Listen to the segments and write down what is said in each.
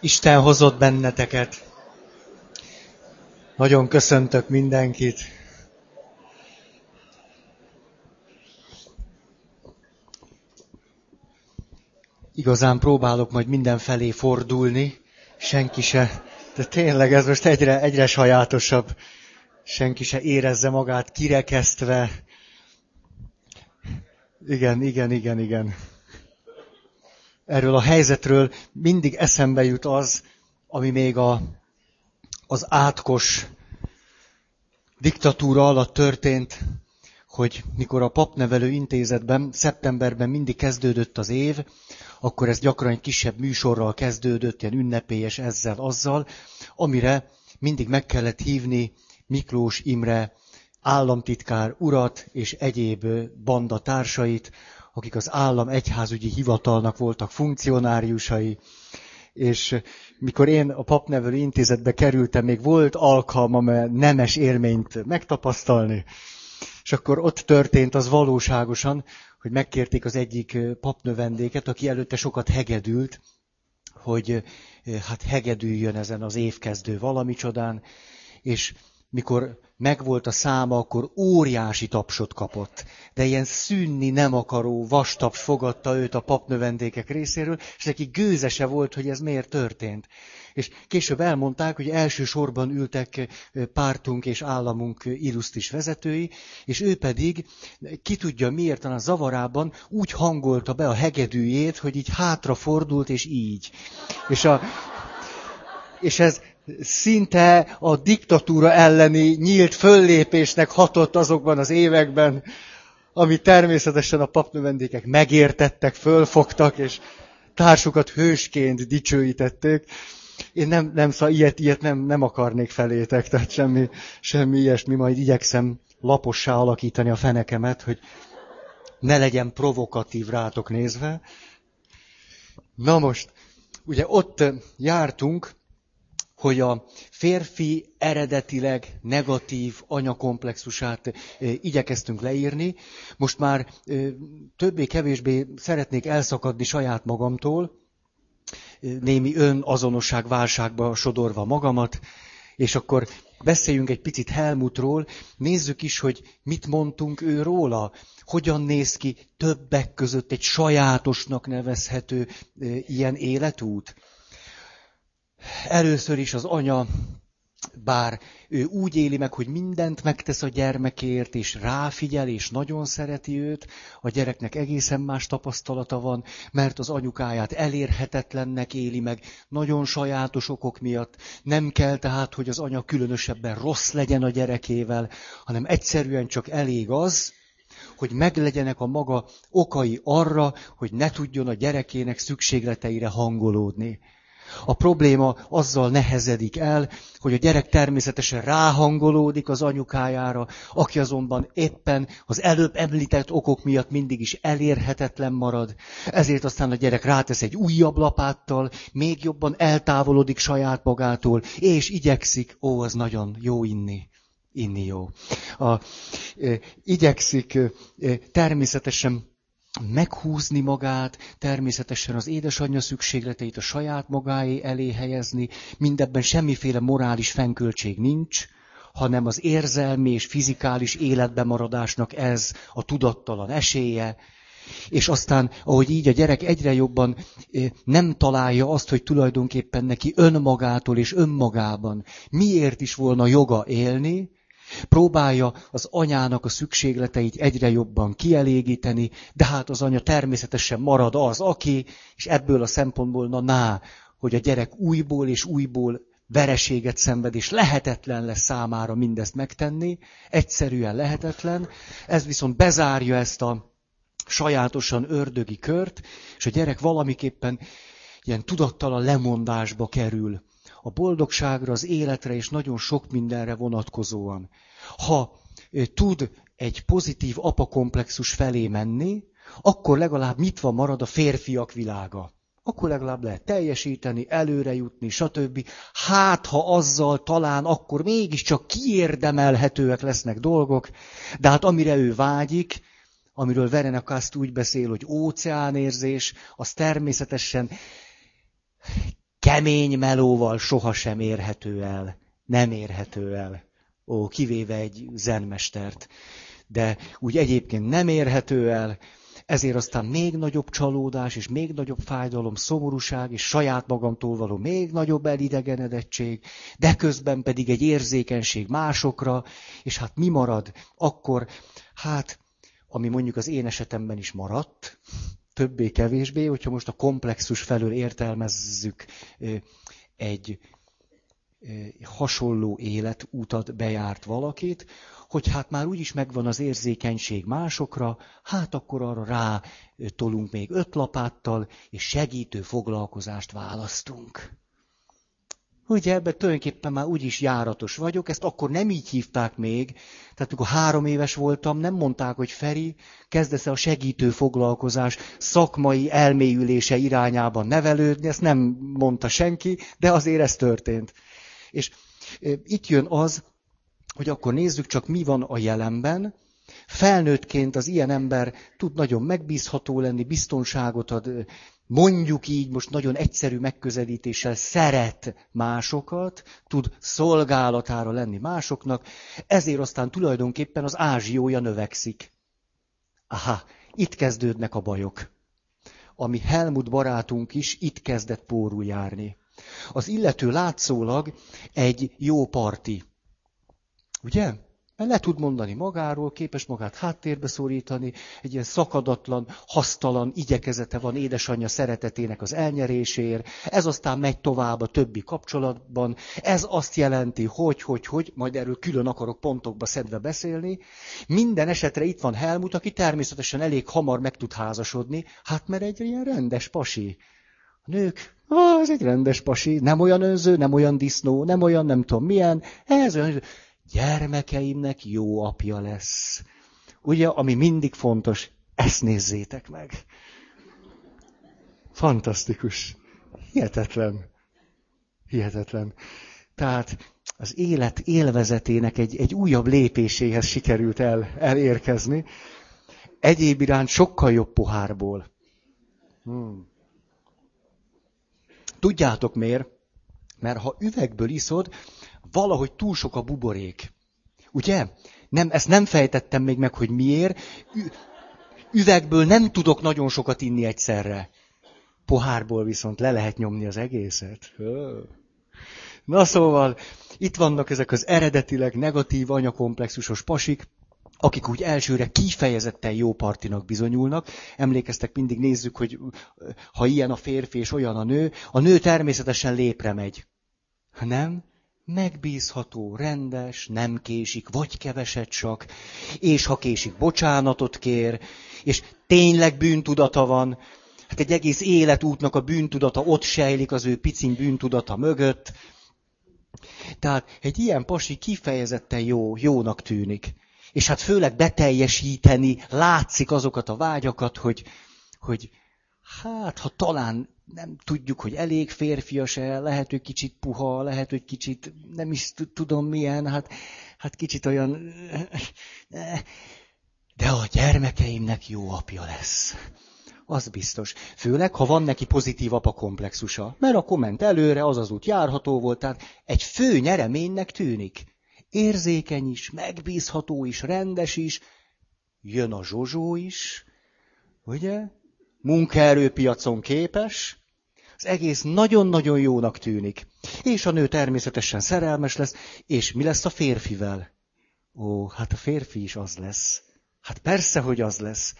Isten hozott benneteket. Nagyon köszöntök mindenkit. Igazán próbálok majd mindenfelé fordulni, senki se, de tényleg ez most egyre, egyre sajátosabb. Senki se érezze magát kirekesztve. Igen, igen, igen, igen erről a helyzetről mindig eszembe jut az, ami még a, az átkos diktatúra alatt történt, hogy mikor a papnevelő intézetben szeptemberben mindig kezdődött az év, akkor ez gyakran egy kisebb műsorral kezdődött, ilyen ünnepélyes ezzel, azzal, amire mindig meg kellett hívni Miklós Imre államtitkár urat és egyéb banda társait, akik az állam egyházügyi hivatalnak voltak funkcionáriusai, és mikor én a papnevelő intézetbe kerültem, még volt alkalmam nemes élményt megtapasztalni, és akkor ott történt az valóságosan, hogy megkérték az egyik papnövendéket, aki előtte sokat hegedült, hogy hát hegedüljön ezen az évkezdő valami csodán, és mikor megvolt a száma, akkor óriási tapsot kapott. De ilyen szűnni nem akaró vastaps fogadta őt a papnövendékek részéről, és neki gőzese volt, hogy ez miért történt. És később elmondták, hogy elsősorban ültek pártunk és államunk illusztris vezetői, és ő pedig, ki tudja miért, a zavarában úgy hangolta be a hegedűjét, hogy így hátrafordult, és így. És, a, és ez szinte a diktatúra elleni nyílt föllépésnek hatott azokban az években, ami természetesen a papnövendékek megértettek, fölfogtak, és társukat hősként dicsőítették. Én nem, nem szóval ilyet, ilyet nem, nem akarnék felétek, tehát semmi, semmi ilyesmi, majd igyekszem lapossá alakítani a fenekemet, hogy ne legyen provokatív rátok nézve. Na most, ugye ott jártunk, hogy a férfi eredetileg negatív anyakomplexusát igyekeztünk leírni. Most már többé-kevésbé szeretnék elszakadni saját magamtól, némi önazonosság válságba sodorva magamat, és akkor beszéljünk egy picit Helmutról, nézzük is, hogy mit mondtunk ő róla, hogyan néz ki többek között egy sajátosnak nevezhető ilyen életút. Először is az anya, bár ő úgy éli meg, hogy mindent megtesz a gyermekért, és ráfigyel, és nagyon szereti őt, a gyereknek egészen más tapasztalata van, mert az anyukáját elérhetetlennek éli meg, nagyon sajátos okok miatt. Nem kell tehát, hogy az anya különösebben rossz legyen a gyerekével, hanem egyszerűen csak elég az, hogy meglegyenek a maga okai arra, hogy ne tudjon a gyerekének szükségleteire hangolódni. A probléma azzal nehezedik el, hogy a gyerek természetesen ráhangolódik az anyukájára, aki azonban éppen az előbb említett okok miatt mindig is elérhetetlen marad. Ezért aztán a gyerek rátesz egy újabb lapáttal, még jobban eltávolodik saját magától, és igyekszik, ó, az nagyon jó inni inni jó. A, e, igyekszik e, természetesen meghúzni magát, természetesen az édesanyja szükségleteit a saját magáé elé helyezni, mindebben semmiféle morális fenköltség nincs, hanem az érzelmi és fizikális életbemaradásnak ez a tudattalan esélye, és aztán, ahogy így a gyerek egyre jobban nem találja azt, hogy tulajdonképpen neki önmagától és önmagában miért is volna joga élni, Próbálja az anyának a szükségleteit egyre jobban kielégíteni, de hát az anya természetesen marad az, aki, és ebből a szempontból na ná, hogy a gyerek újból és újból vereséget szenved, és lehetetlen lesz számára mindezt megtenni, egyszerűen lehetetlen. Ez viszont bezárja ezt a sajátosan ördögi kört, és a gyerek valamiképpen ilyen tudattalan lemondásba kerül a boldogságra, az életre és nagyon sok mindenre vonatkozóan. Ha tud egy pozitív apakomplexus felé menni, akkor legalább nyitva marad a férfiak világa. Akkor legalább lehet teljesíteni, előre jutni, stb. Hát, ha azzal talán akkor mégiscsak kiérdemelhetőek lesznek dolgok, de hát amire ő vágyik, amiről Verenakaszt úgy beszél, hogy óceánérzés, az természetesen kemény melóval sohasem érhető el. Nem érhető el. Ó, kivéve egy zenmestert. De úgy egyébként nem érhető el, ezért aztán még nagyobb csalódás, és még nagyobb fájdalom, szomorúság, és saját magamtól való még nagyobb elidegenedettség, de közben pedig egy érzékenység másokra, és hát mi marad? Akkor, hát, ami mondjuk az én esetemben is maradt, többé-kevésbé, hogyha most a komplexus felől értelmezzük egy hasonló életútat bejárt valakit, hogy hát már úgyis megvan az érzékenység másokra, hát akkor arra rá tolunk még öt lapáttal, és segítő foglalkozást választunk. Ugye ebben tulajdonképpen már úgyis járatos vagyok, ezt akkor nem így hívták még. Tehát amikor három éves voltam, nem mondták, hogy Feri, kezdesz a segítő foglalkozás szakmai elmélyülése irányában nevelődni, ezt nem mondta senki, de azért ez történt. És itt jön az, hogy akkor nézzük csak, mi van a jelenben. Felnőttként az ilyen ember tud nagyon megbízható lenni, biztonságot ad, mondjuk így most nagyon egyszerű megközelítéssel szeret másokat, tud szolgálatára lenni másoknak, ezért aztán tulajdonképpen az ázsiója növekszik. Aha, itt kezdődnek a bajok. Ami Helmut barátunk is itt kezdett pórul járni. Az illető látszólag egy jó parti. Ugye? Mert le tud mondani magáról, képes magát háttérbe szorítani, egy ilyen szakadatlan, hasztalan igyekezete van édesanyja szeretetének az elnyeréséért, ez aztán megy tovább a többi kapcsolatban, ez azt jelenti, hogy, hogy, hogy, majd erről külön akarok pontokba szedve beszélni. Minden esetre itt van Helmut, aki természetesen elég hamar meg tud házasodni, hát mert egy ilyen rendes pasi. A nők Ah, ez egy rendes pasi, nem olyan önző, nem olyan disznó, nem olyan nem tudom milyen, ez olyan, gyermekeimnek jó apja lesz. Ugye, ami mindig fontos, ezt nézzétek meg. Fantasztikus. Hihetetlen. Hihetetlen. Tehát az élet élvezetének egy, egy újabb lépéséhez sikerült el, elérkezni. Egyéb iránt sokkal jobb pohárból. Hmm. Tudjátok miért? Mert ha üvegből iszod, valahogy túl sok a buborék. Ugye? Nem, ezt nem fejtettem még meg, hogy miért. Üvegből nem tudok nagyon sokat inni egyszerre. Pohárból viszont le lehet nyomni az egészet. Na szóval, itt vannak ezek az eredetileg negatív anyakomplexusos pasik, akik úgy elsőre kifejezetten jó partinak bizonyulnak. Emlékeztek, mindig nézzük, hogy ha ilyen a férfi és olyan a nő, a nő természetesen lépre megy. Nem, megbízható, rendes, nem késik, vagy keveset csak, és ha késik, bocsánatot kér, és tényleg bűntudata van, hát egy egész életútnak a bűntudata ott sejlik az ő picin bűntudata mögött. Tehát egy ilyen pasi kifejezetten jó, jónak tűnik. És hát főleg beteljesíteni látszik azokat a vágyakat, hogy, hogy hát, ha talán nem tudjuk, hogy elég férfias-e, lehet, hogy kicsit puha, lehet, hogy kicsit nem is tudom milyen, hát, hát kicsit olyan... De a gyermekeimnek jó apja lesz. Az biztos. Főleg, ha van neki pozitív apa komplexusa. Mert a komment előre, az az út járható volt, tehát egy fő nyereménynek tűnik érzékeny is, megbízható is, rendes is, jön a zsozsó is, ugye? Munkaerőpiacon képes, az egész nagyon-nagyon jónak tűnik. És a nő természetesen szerelmes lesz, és mi lesz a férfivel? Ó, hát a férfi is az lesz. Hát persze, hogy az lesz.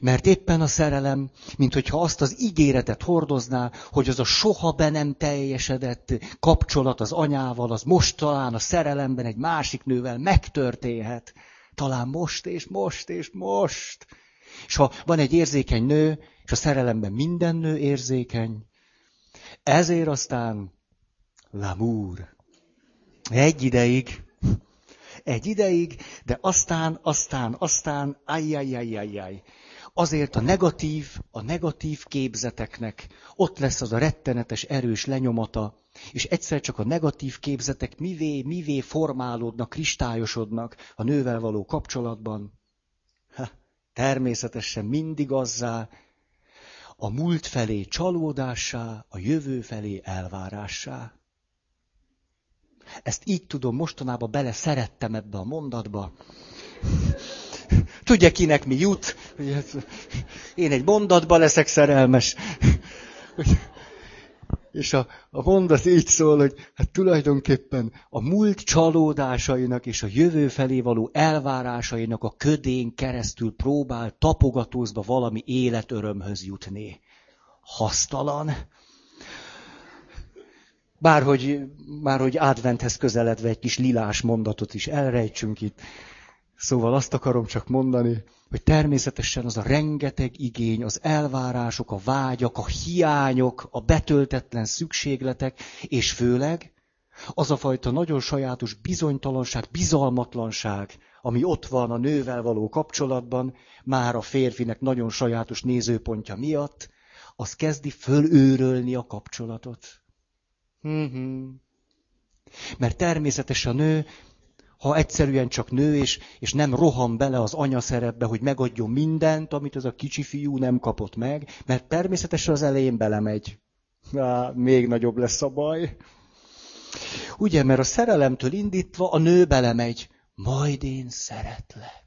Mert éppen a szerelem, mint hogyha azt az ígéretet hordozná, hogy az a soha be nem teljesedett kapcsolat az anyával, az most talán a szerelemben egy másik nővel megtörténhet. Talán most és most és most. És ha van egy érzékeny nő, és a szerelemben minden nő érzékeny, ezért aztán l'amour. Egy ideig egy ideig, de aztán, aztán, aztán, ajjajjajjajjaj. Azért a negatív, a negatív képzeteknek ott lesz az a rettenetes erős lenyomata, és egyszer csak a negatív képzetek mivé, mivé formálódnak, kristályosodnak a nővel való kapcsolatban. Ha, természetesen mindig azzá, a múlt felé csalódássá, a jövő felé elvárássá. Ezt így tudom, mostanában bele szerettem ebbe a mondatba. Tudja, kinek mi jut? Én egy mondatba leszek szerelmes. És a, a mondat így szól, hogy hát tulajdonképpen a múlt csalódásainak és a jövő felé való elvárásainak a ködén keresztül próbál tapogatózva valami életörömhöz jutni. Hasztalan. Bárhogy, bárhogy adventhez közeledve egy kis lilás mondatot is elrejtsünk itt. Szóval azt akarom csak mondani, hogy természetesen az a rengeteg igény, az elvárások, a vágyak, a hiányok, a betöltetlen szükségletek, és főleg az a fajta nagyon sajátos bizonytalanság, bizalmatlanság, ami ott van a nővel való kapcsolatban, már a férfinek nagyon sajátos nézőpontja miatt, az kezdi fölőrölni a kapcsolatot. Mm-hmm. Mert természetesen a nő ha egyszerűen csak nő, és, és nem rohan bele az anya szerepbe, hogy megadjon mindent, amit az a kicsi fiú nem kapott meg, mert természetesen az elején belemegy. Á, még nagyobb lesz a baj. Ugye, mert a szerelemtől indítva a nő belemegy. Majd én szeretlek.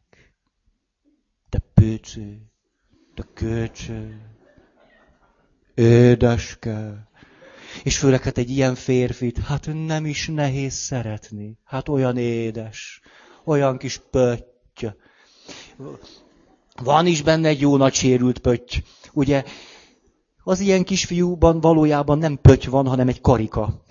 Te pőcő, te kölcső, édeske, és főleg hát egy ilyen férfit, hát nem is nehéz szeretni. Hát olyan édes, olyan kis pötty. Van is benne egy jó nagy sérült pötty. Ugye, az ilyen kisfiúban valójában nem pötty van, hanem egy karika.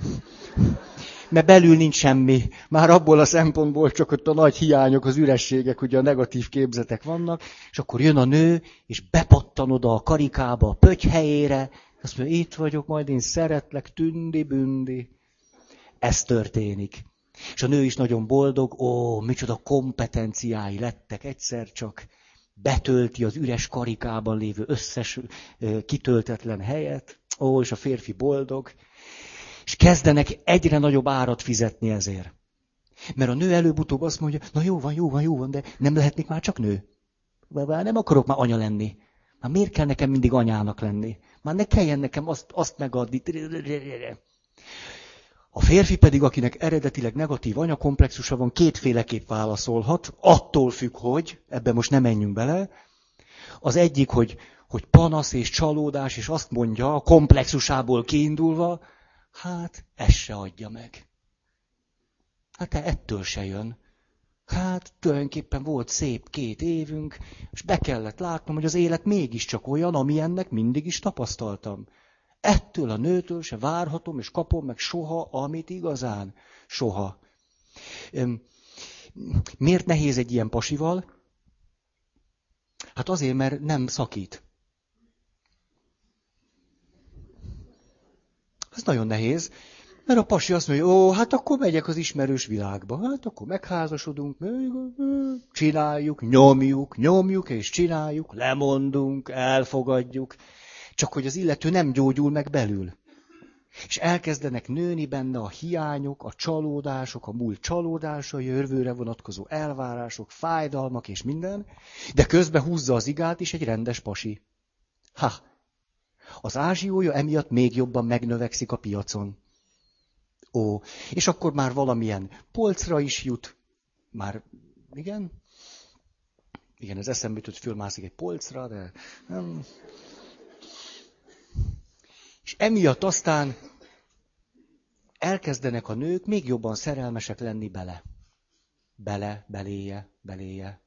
Mert belül nincs semmi. Már abból a szempontból csak ott a nagy hiányok, az ürességek, ugye a negatív képzetek vannak, és akkor jön a nő, és bepattan oda a karikába, a pötty helyére, azt mondja, itt vagyok, majd én szeretlek, tündi-bündi. Ez történik. És a nő is nagyon boldog, ó, micsoda kompetenciái lettek egyszer csak. Betölti az üres karikában lévő összes kitöltetlen helyet. Ó, és a férfi boldog. És kezdenek egyre nagyobb árat fizetni ezért. Mert a nő előbb-utóbb azt mondja, na jó van, jó van, jó van, de nem lehetnék már csak nő. Nem akarok már anya lenni. Már miért kell nekem mindig anyának lenni? Már ne kelljen nekem azt, azt megadni. A férfi pedig, akinek eredetileg negatív anyakomplexusa van, kétféleképp válaszolhat, attól függ, hogy, ebben most nem menjünk bele. Az egyik, hogy, hogy panasz és csalódás, és azt mondja, a komplexusából kiindulva, hát ez se adja meg. Hát ettől se jön. Hát tulajdonképpen volt szép két évünk, és be kellett látnom, hogy az élet mégiscsak olyan, ami ennek mindig is tapasztaltam. Ettől a nőtől se várhatom, és kapom meg soha, amit igazán. Soha. Miért nehéz egy ilyen pasival? Hát azért, mert nem szakít. Ez nagyon nehéz. Mert a pasi azt mondja, ó, hát akkor megyek az ismerős világba. Hát akkor megházasodunk, csináljuk, nyomjuk, nyomjuk és csináljuk, lemondunk, elfogadjuk. Csak hogy az illető nem gyógyul meg belül. És elkezdenek nőni benne a hiányok, a csalódások, a múlt csalódása, jövőre vonatkozó elvárások, fájdalmak és minden, de közben húzza az igát is egy rendes pasi. Ha! Az ázsiója emiatt még jobban megnövekszik a piacon. Ó, és akkor már valamilyen polcra is jut. Már, igen? Igen, ez eszembe jutott, fölmászik egy polcra, de nem. És emiatt aztán elkezdenek a nők még jobban szerelmesek lenni bele. Bele, beléje, beléje.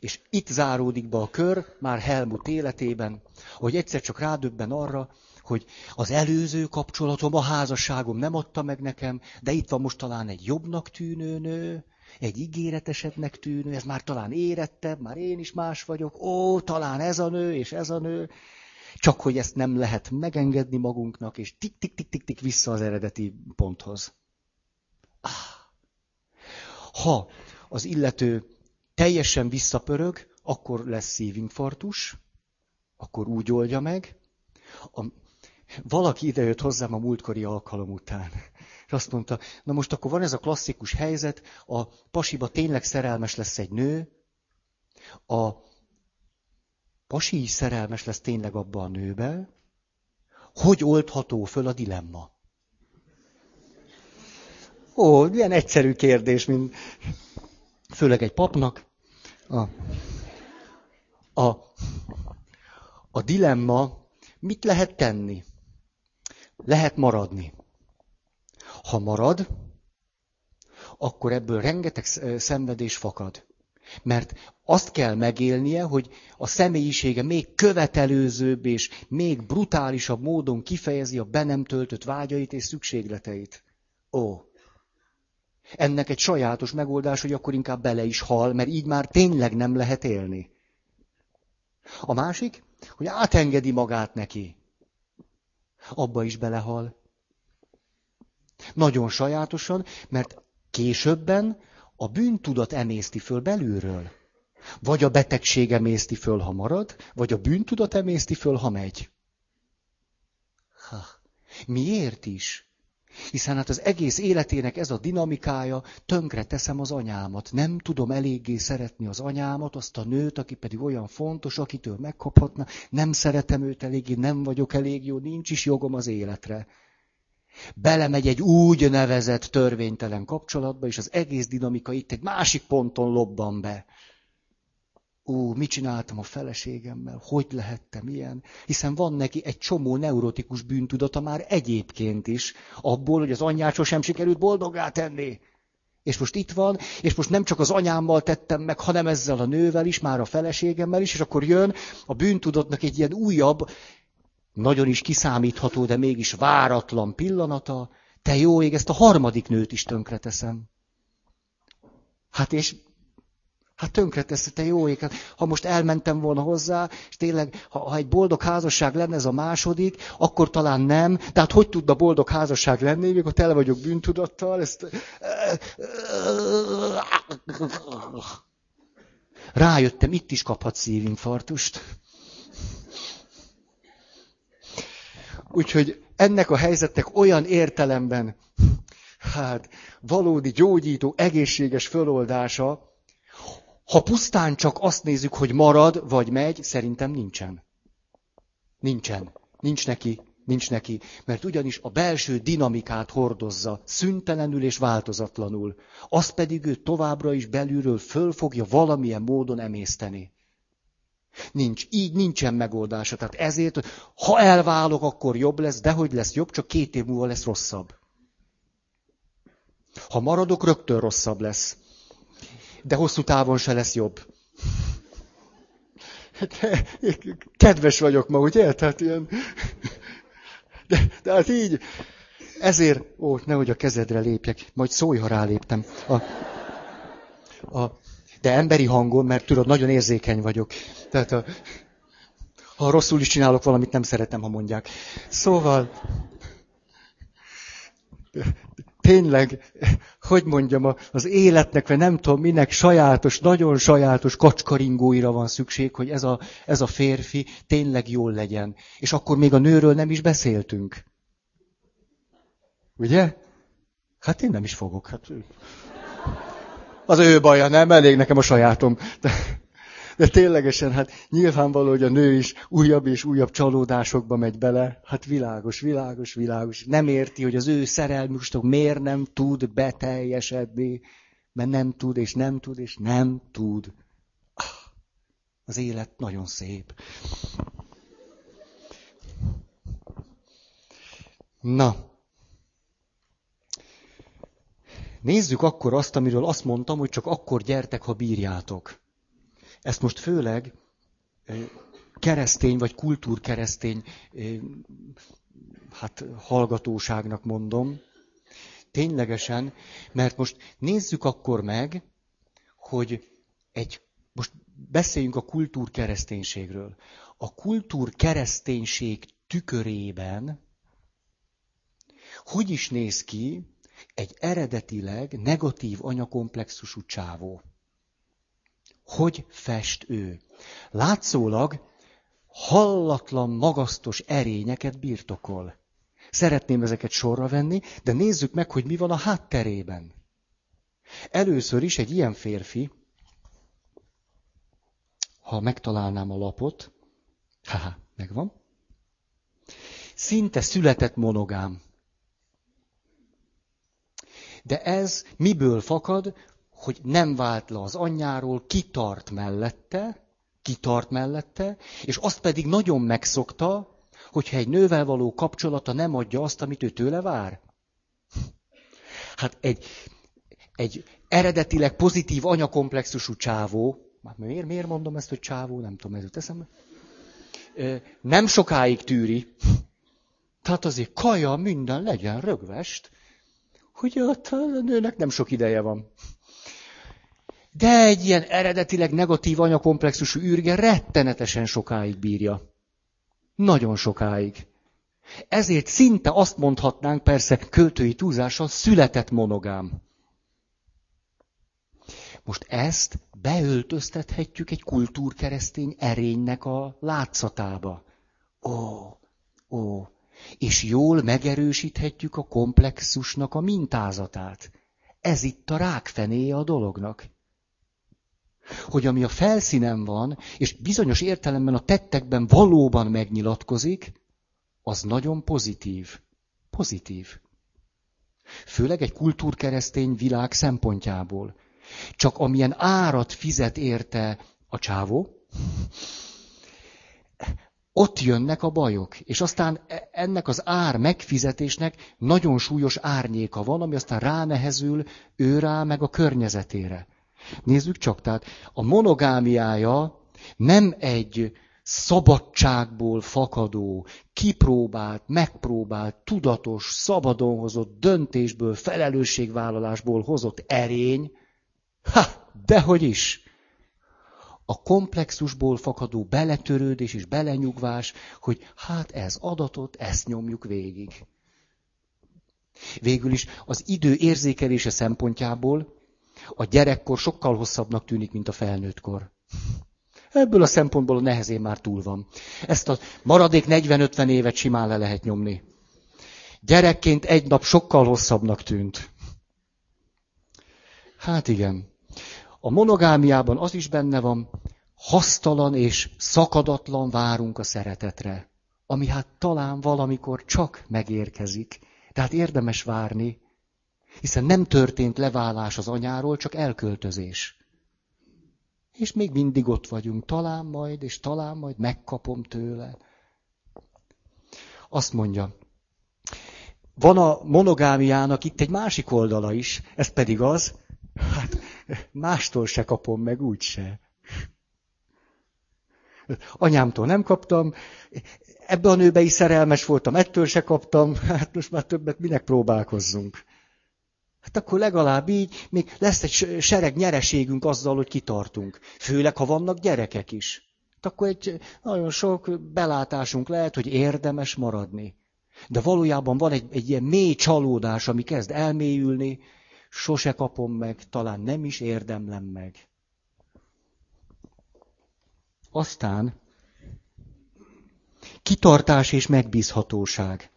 És itt záródik be a kör, már Helmut életében, hogy egyszer csak rádöbben arra, hogy az előző kapcsolatom, a házasságom nem adta meg nekem, de itt van most talán egy jobbnak tűnő nő, egy ígéretesebbnek tűnő, ez már talán érettebb, már én is más vagyok, ó, talán ez a nő és ez a nő, csak hogy ezt nem lehet megengedni magunknak, és tik-tik-tik-tik vissza az eredeti ponthoz. Ah. Ha az illető teljesen visszapörög, akkor lesz szívinfarktus, akkor úgy oldja meg. Valaki idejött hozzám a múltkori alkalom után. És azt mondta, na most akkor van ez a klasszikus helyzet, a pasiba tényleg szerelmes lesz egy nő, a pasi is szerelmes lesz tényleg abba a nőbe, hogy oldható föl a dilemma? Ó, milyen egyszerű kérdés, mint főleg egy papnak. A, a, a dilemma, mit lehet tenni? Lehet maradni. Ha marad, akkor ebből rengeteg szenvedés fakad. Mert azt kell megélnie, hogy a személyisége még követelőzőbb és még brutálisabb módon kifejezi a be nem töltött vágyait és szükségleteit. Ó, ennek egy sajátos megoldás, hogy akkor inkább bele is hal, mert így már tényleg nem lehet élni. A másik, hogy átengedi magát neki. Abba is belehal. Nagyon sajátosan, mert későbben a bűntudat emészti föl belülről. Vagy a betegség emészti föl, ha marad, vagy a bűntudat emészti föl, ha megy. Ha. Miért is? Hiszen hát az egész életének ez a dinamikája, tönkre teszem az anyámat. Nem tudom eléggé szeretni az anyámat, azt a nőt, aki pedig olyan fontos, akitől megkaphatna. Nem szeretem őt eléggé, nem vagyok elég jó, nincs is jogom az életre. Belemegy egy úgy nevezett törvénytelen kapcsolatba, és az egész dinamika itt egy másik ponton lobban be ú, mit csináltam a feleségemmel, hogy lehettem ilyen, hiszen van neki egy csomó neurotikus bűntudata már egyébként is, abból, hogy az anyját sosem sikerült boldoggá tenni. És most itt van, és most nem csak az anyámmal tettem meg, hanem ezzel a nővel is, már a feleségemmel is, és akkor jön a bűntudatnak egy ilyen újabb, nagyon is kiszámítható, de mégis váratlan pillanata, te jó ég, ezt a harmadik nőt is tönkreteszem. Hát és Hát tönkretesz, te jó ég. Ha most elmentem volna hozzá, és tényleg, ha, ha egy boldog házasság lenne ez a második, akkor talán nem. Tehát hogy tudna boldog házasság lenni, mikor tele vagyok bűntudattal? Ezt... Rájöttem, itt is kaphat szívinfarktust. Úgyhogy ennek a helyzetnek olyan értelemben, hát valódi gyógyító, egészséges föloldása, ha pusztán csak azt nézzük, hogy marad vagy megy, szerintem nincsen. Nincsen. Nincs neki, nincs neki, mert ugyanis a belső dinamikát hordozza, szüntelenül és változatlanul. Azt pedig ő továbbra is belülről föl fogja valamilyen módon emészteni. Nincs, így nincsen megoldása. Tehát ezért, ha elválok, akkor jobb lesz, de hogy lesz jobb, csak két év múlva lesz rosszabb. Ha maradok, rögtön rosszabb lesz de hosszú távon se lesz jobb. Kedves vagyok ma, ugye? Tehát ilyen... De, de hát így, ezért, ó, nehogy a kezedre lépjek, majd szólj, ha ráléptem. A, a, de emberi hangon, mert tudod, nagyon érzékeny vagyok. Tehát a, ha rosszul is csinálok valamit, nem szeretem, ha mondják. Szóval, tényleg, hogy mondjam, az életnek, vagy nem tudom minek sajátos, nagyon sajátos kacskaringóira van szükség, hogy ez a, ez a férfi tényleg jól legyen. És akkor még a nőről nem is beszéltünk. Ugye? Hát én nem is fogok. Hát... Az ő baja, nem? Elég nekem a sajátom. De... De ténylegesen, hát nyilvánvaló, hogy a nő is újabb és újabb csalódásokba megy bele. Hát világos, világos, világos. Nem érti, hogy az ő szerelmüstok miért nem tud beteljesedni, mert nem tud, és nem tud, és nem tud. Ah, az élet nagyon szép. Na, nézzük akkor azt, amiről azt mondtam, hogy csak akkor gyertek, ha bírjátok. Ezt most főleg keresztény vagy kultúrkeresztény hát hallgatóságnak mondom. Ténylegesen, mert most nézzük akkor meg, hogy egy, most beszéljünk a kultúrkereszténységről. A kultúrkereszténység tükörében hogy is néz ki egy eredetileg negatív anyakomplexusú csávó? Hogy fest ő. Látszólag hallatlan, magasztos erényeket birtokol. Szeretném ezeket sorra venni, de nézzük meg, hogy mi van a hátterében. Először is egy ilyen férfi, ha megtalálnám a lapot, Haha, megvan. Szinte született monogám. De ez miből fakad, hogy nem vált le az anyjáról, kitart mellette, kitart mellette, és azt pedig nagyon megszokta, hogyha egy nővel való kapcsolata nem adja azt, amit ő tőle vár. Hát egy, egy eredetileg pozitív anyakomplexusú csávó, hát miért, miért mondom ezt, hogy csávó, nem tudom, ez jut eszembe, nem sokáig tűri, tehát azért kaja, minden legyen rögvest, hogy ott a nőnek nem sok ideje van. De egy ilyen eredetileg negatív anyakomplexusú űrge rettenetesen sokáig bírja. Nagyon sokáig. Ezért szinte azt mondhatnánk, persze költői túlzással, született monogám. Most ezt beöltöztethetjük egy kultúrkeresztény erénynek a látszatába. Ó, ó, és jól megerősíthetjük a komplexusnak a mintázatát. Ez itt a rákfené a dolognak. Hogy ami a felszínen van, és bizonyos értelemben a tettekben valóban megnyilatkozik, az nagyon pozitív. Pozitív. Főleg egy kultúrkeresztény világ szempontjából. Csak amilyen árat fizet érte a csávó, ott jönnek a bajok. És aztán e- ennek az ár megfizetésnek nagyon súlyos árnyéka van, ami aztán ránehezül ő rá, meg a környezetére. Nézzük csak, tehát a monogámiája nem egy szabadságból fakadó, kipróbált, megpróbált, tudatos, szabadon hozott döntésből, felelősségvállalásból hozott erény. Ha, dehogy is! A komplexusból fakadó beletörődés és belenyugvás, hogy hát ez adatot, ezt nyomjuk végig. Végül is az idő érzékelése szempontjából a gyerekkor sokkal hosszabbnak tűnik, mint a felnőttkor. Ebből a szempontból a nehezén már túl van. Ezt a maradék 40-50 évet simán le lehet nyomni. Gyerekként egy nap sokkal hosszabbnak tűnt. Hát igen. A monogámiában az is benne van, hasztalan és szakadatlan várunk a szeretetre, ami hát talán valamikor csak megérkezik. Tehát érdemes várni, hiszen nem történt leválás az anyáról, csak elköltözés. És még mindig ott vagyunk, talán majd, és talán majd megkapom tőle. Azt mondja, van a monogámiának itt egy másik oldala is, ez pedig az, hát mástól se kapom meg úgyse. Anyámtól nem kaptam, ebbe a nőbe is szerelmes voltam, ettől se kaptam, hát most már többet minek próbálkozzunk. Hát akkor legalább így még lesz egy sereg nyereségünk azzal, hogy kitartunk. Főleg, ha vannak gyerekek is. Hát akkor egy nagyon sok belátásunk lehet, hogy érdemes maradni. De valójában van egy, egy ilyen mély csalódás, ami kezd elmélyülni, sose kapom meg, talán nem is érdemlem meg. Aztán kitartás és megbízhatóság.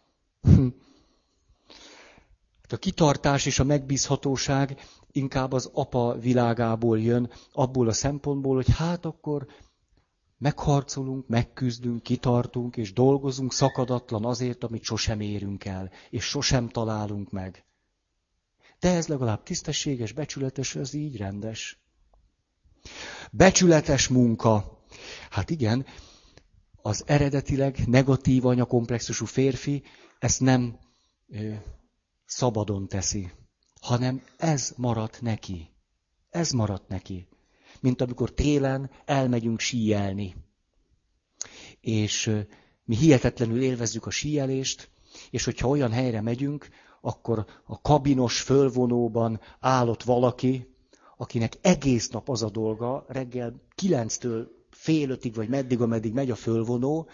Hm. A kitartás és a megbízhatóság inkább az apa világából jön, abból a szempontból, hogy hát akkor megharcolunk, megküzdünk, kitartunk, és dolgozunk szakadatlan azért, amit sosem érünk el, és sosem találunk meg. De ez legalább tisztességes, becsületes, ez így rendes. Becsületes munka. Hát igen, az eredetileg negatív anyakomplexusú férfi ezt nem szabadon teszi, hanem ez maradt neki. Ez maradt neki. Mint amikor télen elmegyünk síelni. És mi hihetetlenül élvezzük a síelést, és hogyha olyan helyre megyünk, akkor a kabinos fölvonóban állott valaki, akinek egész nap az a dolga, reggel kilenctől fél ötig, vagy meddig, ameddig megy a fölvonó,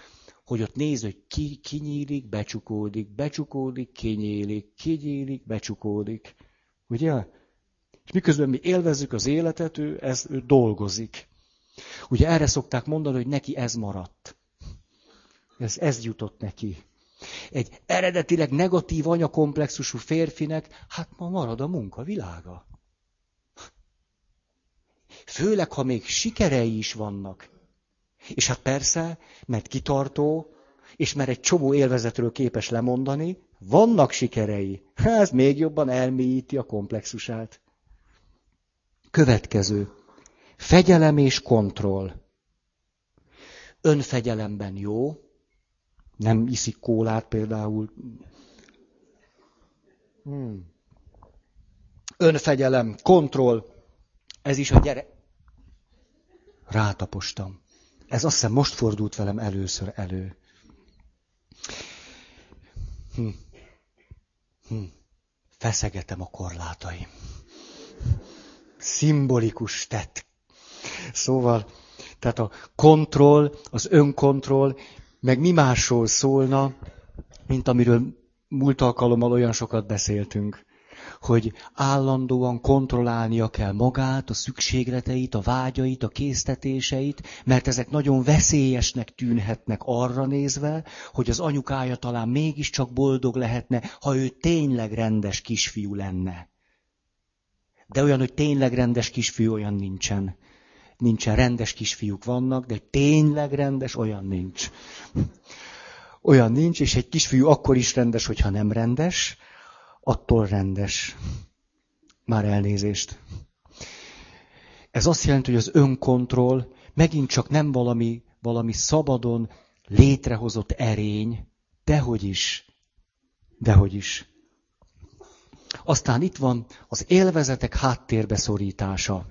hogy ott néz, hogy ki, kinyílik, becsukódik, becsukódik, kinyílik, kinyílik, becsukódik. Ugye? És miközben mi élvezzük az életet, ő, ez, ő dolgozik. Ugye erre szokták mondani, hogy neki ez maradt. Ez, ez jutott neki. Egy eredetileg negatív anyakomplexusú férfinek, hát ma marad a munkavilága. Főleg, ha még sikerei is vannak. És hát persze, mert kitartó, és mert egy csomó élvezetről képes lemondani, vannak sikerei. Ez még jobban elmélyíti a komplexusát. Következő. Fegyelem és kontroll. Önfegyelemben jó, nem iszik kólát például. Hmm. Önfegyelem, kontroll, ez is a gyere. Rátapostam. Ez azt hiszem most fordult velem először elő. Hm. Hm. Feszegetem a korlátaim. Szimbolikus tett. Szóval, tehát a kontroll, az önkontroll, meg mi másról szólna, mint amiről múlt alkalommal olyan sokat beszéltünk hogy állandóan kontrollálnia kell magát, a szükségleteit, a vágyait, a késztetéseit, mert ezek nagyon veszélyesnek tűnhetnek arra nézve, hogy az anyukája talán mégiscsak boldog lehetne, ha ő tényleg rendes kisfiú lenne. De olyan, hogy tényleg rendes kisfiú, olyan nincsen. Nincsen rendes kisfiúk vannak, de tényleg rendes, olyan nincs. Olyan nincs, és egy kisfiú akkor is rendes, hogyha nem rendes, attól rendes. Már elnézést. Ez azt jelenti, hogy az önkontroll megint csak nem valami, valami szabadon létrehozott erény, dehogy is, dehogy is. Aztán itt van az élvezetek háttérbe szorítása.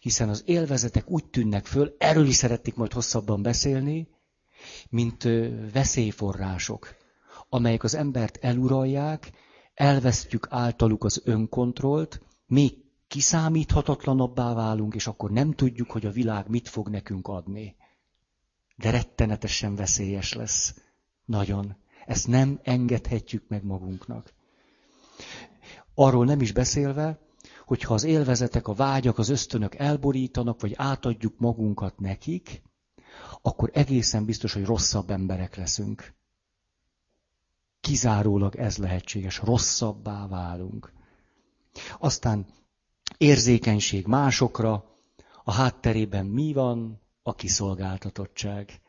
Hiszen az élvezetek úgy tűnnek föl, erről is szeretnék majd hosszabban beszélni, mint veszélyforrások, amelyek az embert eluralják, elvesztjük általuk az önkontrollt, még kiszámíthatatlanabbá válunk, és akkor nem tudjuk, hogy a világ mit fog nekünk adni. De rettenetesen veszélyes lesz. Nagyon. Ezt nem engedhetjük meg magunknak. Arról nem is beszélve, hogyha az élvezetek, a vágyak, az ösztönök elborítanak, vagy átadjuk magunkat nekik, akkor egészen biztos, hogy rosszabb emberek leszünk. Kizárólag ez lehetséges, rosszabbá válunk. Aztán érzékenység másokra, a hátterében mi van? A kiszolgáltatottság.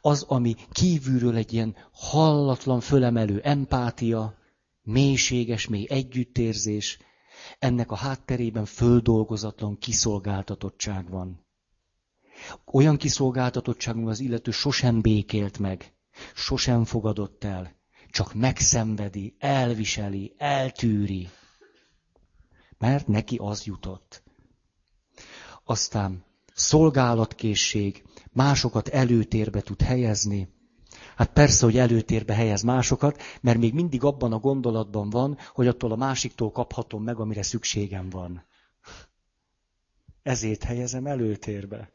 Az, ami kívülről egy ilyen hallatlan, fölemelő empátia, mélységes, mély együttérzés, ennek a hátterében földolgozatlan kiszolgáltatottság van. Olyan kiszolgáltatottság, az illető sosem békélt meg, sosem fogadott el, csak megszenvedi, elviseli, eltűri. Mert neki az jutott. Aztán szolgálatkészség, másokat előtérbe tud helyezni. Hát persze, hogy előtérbe helyez másokat, mert még mindig abban a gondolatban van, hogy attól a másiktól kaphatom meg, amire szükségem van. Ezért helyezem előtérbe.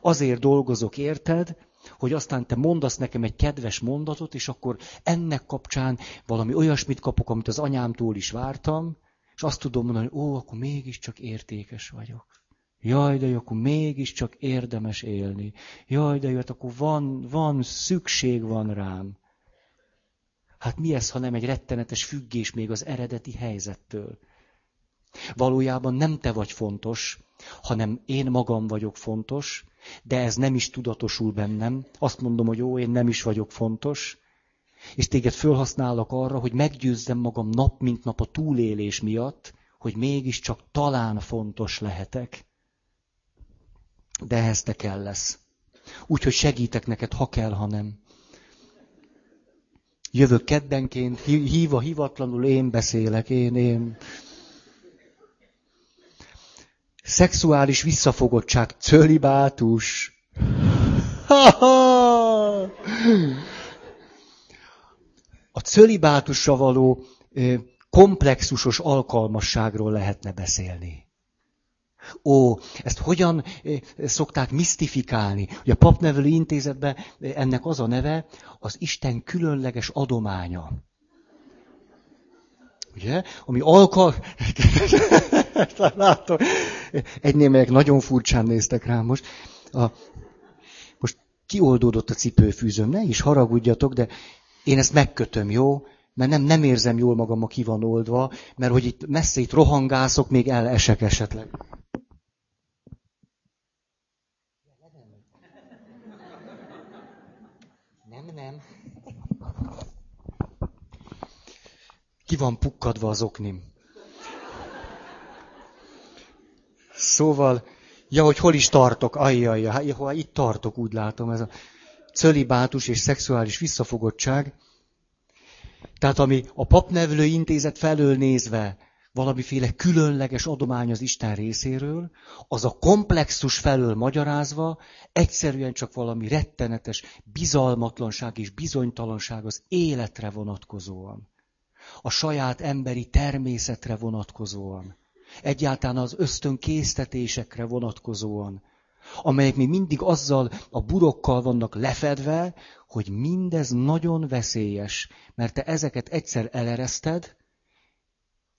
Azért dolgozok, érted, hogy aztán te mondasz nekem egy kedves mondatot, és akkor ennek kapcsán valami olyasmit kapok, amit az anyámtól is vártam, és azt tudom mondani, hogy ó, akkor mégiscsak értékes vagyok. Jaj, de jó, akkor mégiscsak érdemes élni. Jaj, de jó, hát akkor van, van, szükség van rám. Hát mi ez, ha nem egy rettenetes függés még az eredeti helyzettől? Valójában nem te vagy fontos, hanem én magam vagyok fontos, de ez nem is tudatosul bennem. Azt mondom, hogy jó, én nem is vagyok fontos, és téged fölhasználok arra, hogy meggyőzzem magam nap mint nap a túlélés miatt, hogy mégiscsak talán fontos lehetek. De ehhez te kell lesz. Úgyhogy segítek neked, ha kell, ha nem. Jövök keddenként, hívva hivatlanul én beszélek, én, én. Szexuális visszafogottság, cölibátus. A cölibátusra való komplexusos alkalmasságról lehetne beszélni. Ó, ezt hogyan szokták misztifikálni? Ugye a papnevelő intézetben ennek az a neve, az Isten különleges adománya. Ugye? Ami alkal... Látom. Egy némelyek nagyon furcsán néztek rám most. A... Most kioldódott a cipőfűzőm, ne is haragudjatok, de én ezt megkötöm, jó? Mert nem, nem érzem jól magam, a ki van oldva, mert hogy itt messze itt rohangászok, még elesek esetleg. Ki van pukkadva az oknim. Szóval, ja, hogy hol is tartok, ajjaj, hát, ha itt tartok, úgy látom, ez a cölibátus és szexuális visszafogottság. Tehát ami a papnevelő intézet felől nézve valamiféle különleges adomány az Isten részéről, az a komplexus felől magyarázva egyszerűen csak valami rettenetes bizalmatlanság és bizonytalanság az életre vonatkozóan. A saját emberi természetre vonatkozóan. Egyáltalán az ösztönkésztetésekre vonatkozóan amelyek még mindig azzal a burokkal vannak lefedve, hogy mindez nagyon veszélyes, mert te ezeket egyszer elereszted,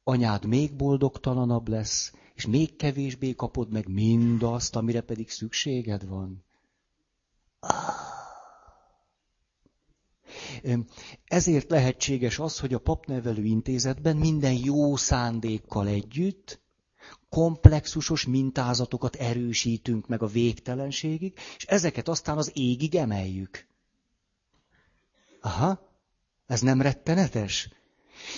anyád még boldogtalanabb lesz, és még kevésbé kapod meg mindazt, amire pedig szükséged van. Ezért lehetséges az, hogy a papnevelő intézetben minden jó szándékkal együtt komplexusos mintázatokat erősítünk meg a végtelenségig, és ezeket aztán az égig emeljük. Aha, ez nem rettenetes?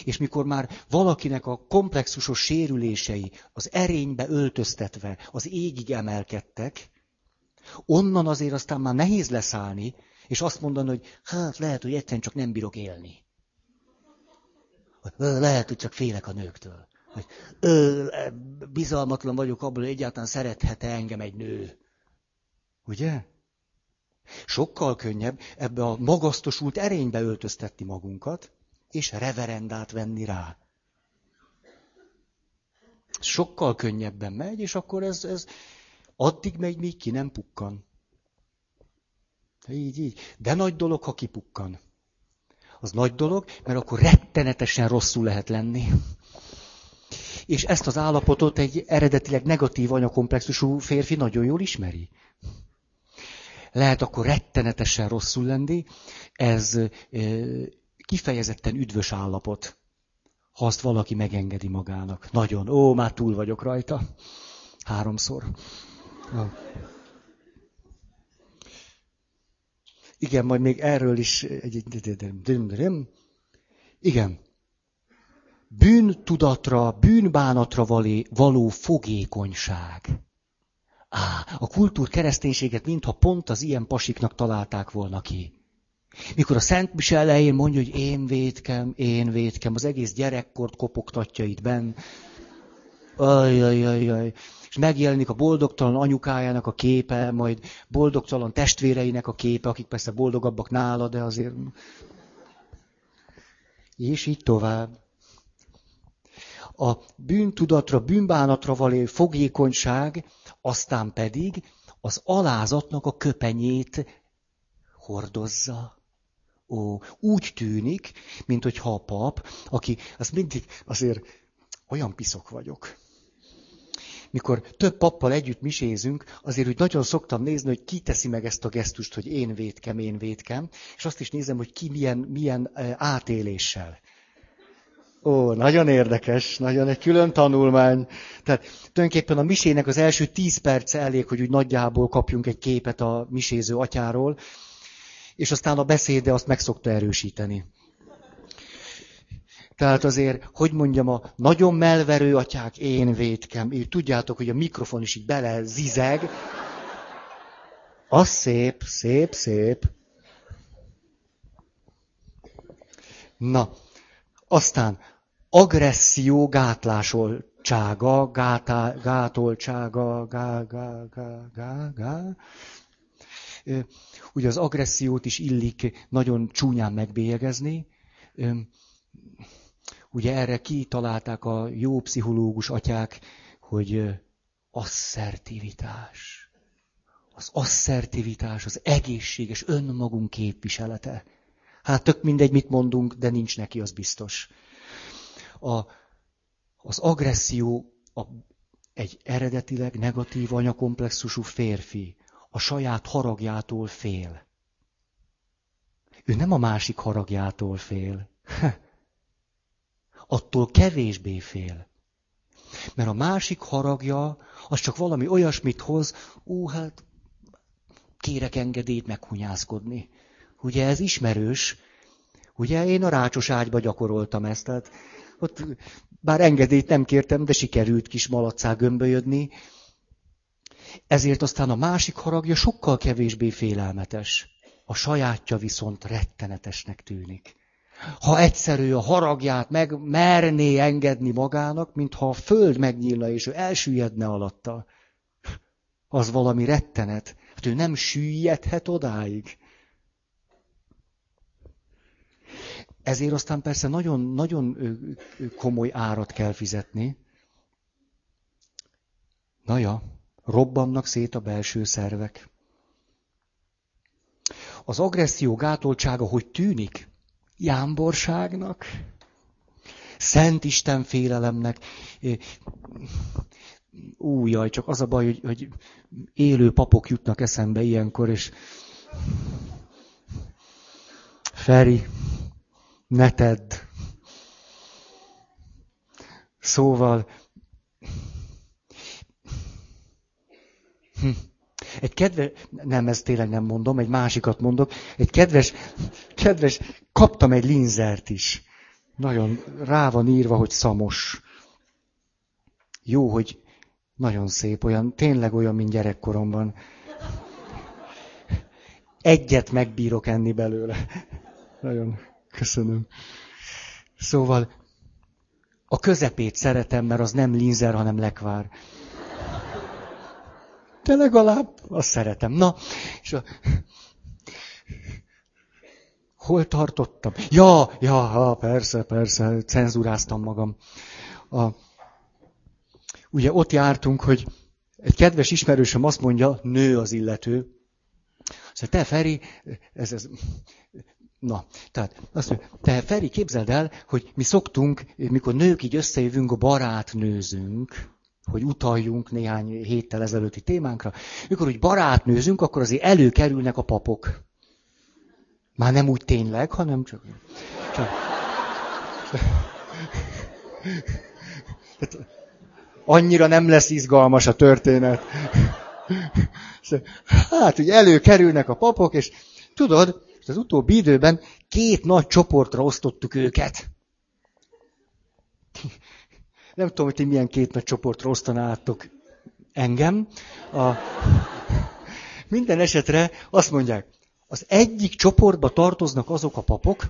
És mikor már valakinek a komplexusos sérülései az erénybe öltöztetve az égig emelkedtek, onnan azért aztán már nehéz leszállni, és azt mondani, hogy hát lehet, hogy egyszerűen csak nem bírok élni. Lehet, hogy csak félek a nőktől. Hogy ö, bizalmatlan vagyok abból, hogy egyáltalán szerethet-e engem egy nő. Ugye? Sokkal könnyebb ebbe a magasztosult erénybe öltöztetni magunkat, és reverendát venni rá. Sokkal könnyebben megy, és akkor ez, ez addig megy, míg ki nem pukkan. Így, így. De nagy dolog, ha kipukkan. Az nagy dolog, mert akkor rettenetesen rosszul lehet lenni. És ezt az állapotot egy eredetileg negatív anyakomplexusú férfi nagyon jól ismeri. Lehet akkor rettenetesen rosszul lenni, ez kifejezetten üdvös állapot, ha azt valaki megengedi magának. Nagyon. Ó, már túl vagyok rajta. Háromszor. Igen, majd még erről is egy... Igen bűntudatra, bűnbánatra való fogékonyság. Á, a kultúr kereszténységet mintha pont az ilyen pasiknak találták volna ki. Mikor a Szent Mise elején mondja, hogy én védkem, én védkem, az egész gyerekkort kopogtatja itt benn. Ajajajaj. És megjelenik a boldogtalan anyukájának a képe, majd boldogtalan testvéreinek a képe, akik persze boldogabbak nála, de azért... És így tovább a bűntudatra, bűnbánatra való fogékonyság, aztán pedig az alázatnak a köpenyét hordozza. Ó, úgy tűnik, mint hogyha a pap, aki azt mindig azért olyan piszok vagyok. Mikor több pappal együtt misézünk, azért úgy nagyon szoktam nézni, hogy ki teszi meg ezt a gesztust, hogy én védkem, én védkem, és azt is nézem, hogy ki milyen, milyen eh, átéléssel. Ó, nagyon érdekes, nagyon egy külön tanulmány. Tehát tulajdonképpen a misének az első tíz perce elég, hogy úgy nagyjából kapjunk egy képet a miséző atyáról, és aztán a beszéde azt meg szokta erősíteni. Tehát azért, hogy mondjam, a nagyon melverő atyák, én védkem. Így tudjátok, hogy a mikrofon is így bele zizeg. Az szép, szép, szép. Na, aztán agresszió gátlásoltsága, gátá, gátoltsága, gá, gá, gá, gá, gá. Ugye az agressziót is illik nagyon csúnyán megbélyegezni. Ugye erre kitalálták a jó pszichológus atyák, hogy asszertivitás. Az asszertivitás, az egészséges önmagunk képviselete. Hát tök mindegy, mit mondunk, de nincs neki, az biztos a, az agresszió a, egy eredetileg negatív anyakomplexusú férfi a saját haragjától fél. Ő nem a másik haragjától fél. Attól kevésbé fél. Mert a másik haragja, az csak valami olyasmit hoz, ú, hát kérek engedélyt meghunyászkodni. Ugye ez ismerős, Ugye én a rácsos ágyba gyakoroltam ezt, tehát ott bár engedélyt nem kértem, de sikerült kis malacá gömbölyödni. Ezért aztán a másik haragja sokkal kevésbé félelmetes. A sajátja viszont rettenetesnek tűnik. Ha egyszerű a haragját meg merné engedni magának, mintha a föld megnyílna, és ő elsüllyedne alatta, az valami rettenet. Hát ő nem süllyedhet odáig. Ezért aztán persze nagyon, nagyon komoly árat kell fizetni. Na ja, robbannak szét a belső szervek. Az agresszió gátoltsága hogy tűnik? Jámborságnak, Szent Isten félelemnek. Ú, jaj, csak az a baj, hogy, hogy élő papok jutnak eszembe ilyenkor, és Feri, ne tedd. Szóval, hm. Egy kedves, nem, ezt tényleg nem mondom, egy másikat mondok, egy kedves, kedves, kaptam egy linzert is. Nagyon rá van írva, hogy szamos. Jó, hogy nagyon szép, olyan, tényleg olyan, mint gyerekkoromban. Egyet megbírok enni belőle. Nagyon. Köszönöm. Szóval a közepét szeretem, mert az nem linzer, hanem lekvár. De legalább azt szeretem. Na, és a... Hol tartottam? Ja, ja, ha, persze, persze, cenzuráztam magam. A... Ugye ott jártunk, hogy egy kedves ismerősöm azt mondja, nő az illető, Szóval te, Feri, ez, ez, Na, tehát azt mondja, te Feri, képzeld el, hogy mi szoktunk, mikor nők így összejövünk, a barátnőzünk, hogy utaljunk néhány héttel ezelőtti témánkra, mikor úgy barátnőzünk, akkor azért előkerülnek a papok. Már nem úgy tényleg, hanem csak... csak... Annyira nem lesz izgalmas a történet. Hát, hogy előkerülnek a papok, és tudod, az utóbbi időben két nagy csoportra osztottuk őket. Nem tudom, hogy ti milyen két nagy csoportra osztanátok engem. A... Minden esetre azt mondják, az egyik csoportba tartoznak azok a papok,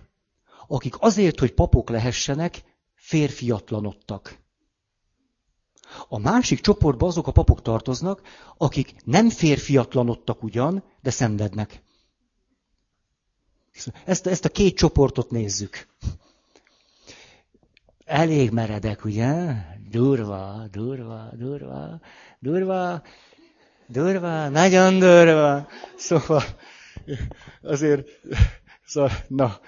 akik azért, hogy papok lehessenek, férfiatlanodtak. A másik csoportba azok a papok tartoznak, akik nem férfiatlanodtak ugyan, de szenvednek. Ezt, ezt a két csoportot nézzük. Elég meredek, ugye? Durva, durva, durva, durva, durva, nagyon durva. Szóval azért, szóval, na,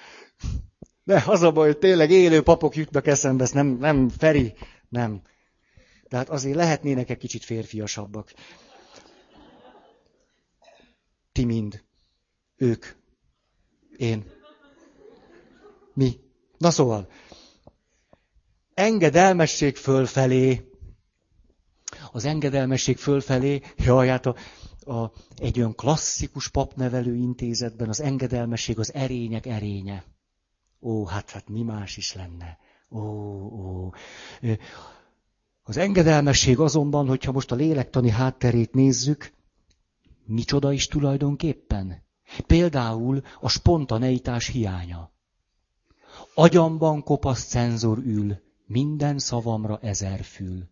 de az a baj, hogy tényleg élő papok jutnak eszembe, ezt nem, nem, Feri, nem. De hát azért lehetnének egy kicsit férfiasabbak. Ti mind. Ők. Én. Mi? Na szóval, engedelmesség fölfelé, az engedelmesség fölfelé, jaj, hát a, a, egy olyan klasszikus papnevelő intézetben az engedelmesség az erények erénye. Ó, hát, hát mi más is lenne. Ó, ó. Az engedelmesség azonban, hogyha most a lélektani hátterét nézzük, micsoda is tulajdonképpen? Például a spontaneitás hiánya. Agyamban kopasz cenzor ül, minden szavamra ezer fül.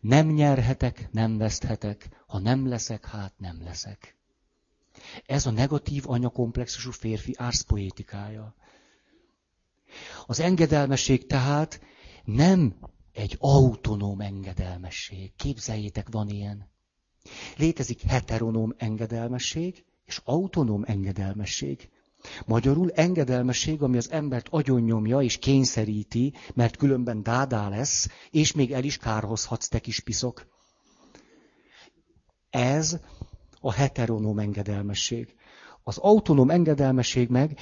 Nem nyerhetek, nem veszthetek, ha nem leszek, hát nem leszek. Ez a negatív anyakomplexusú férfi árszpoétikája. Az engedelmesség tehát nem egy autonóm engedelmesség. Képzeljétek, van ilyen. Létezik heteronóm engedelmesség, és autonóm engedelmesség. Magyarul engedelmesség, ami az embert agyonnyomja és kényszeríti, mert különben dádá lesz, és még el is kárhozhatsz, te kis piszok. Ez a heteronóm engedelmesség. Az autonóm engedelmesség meg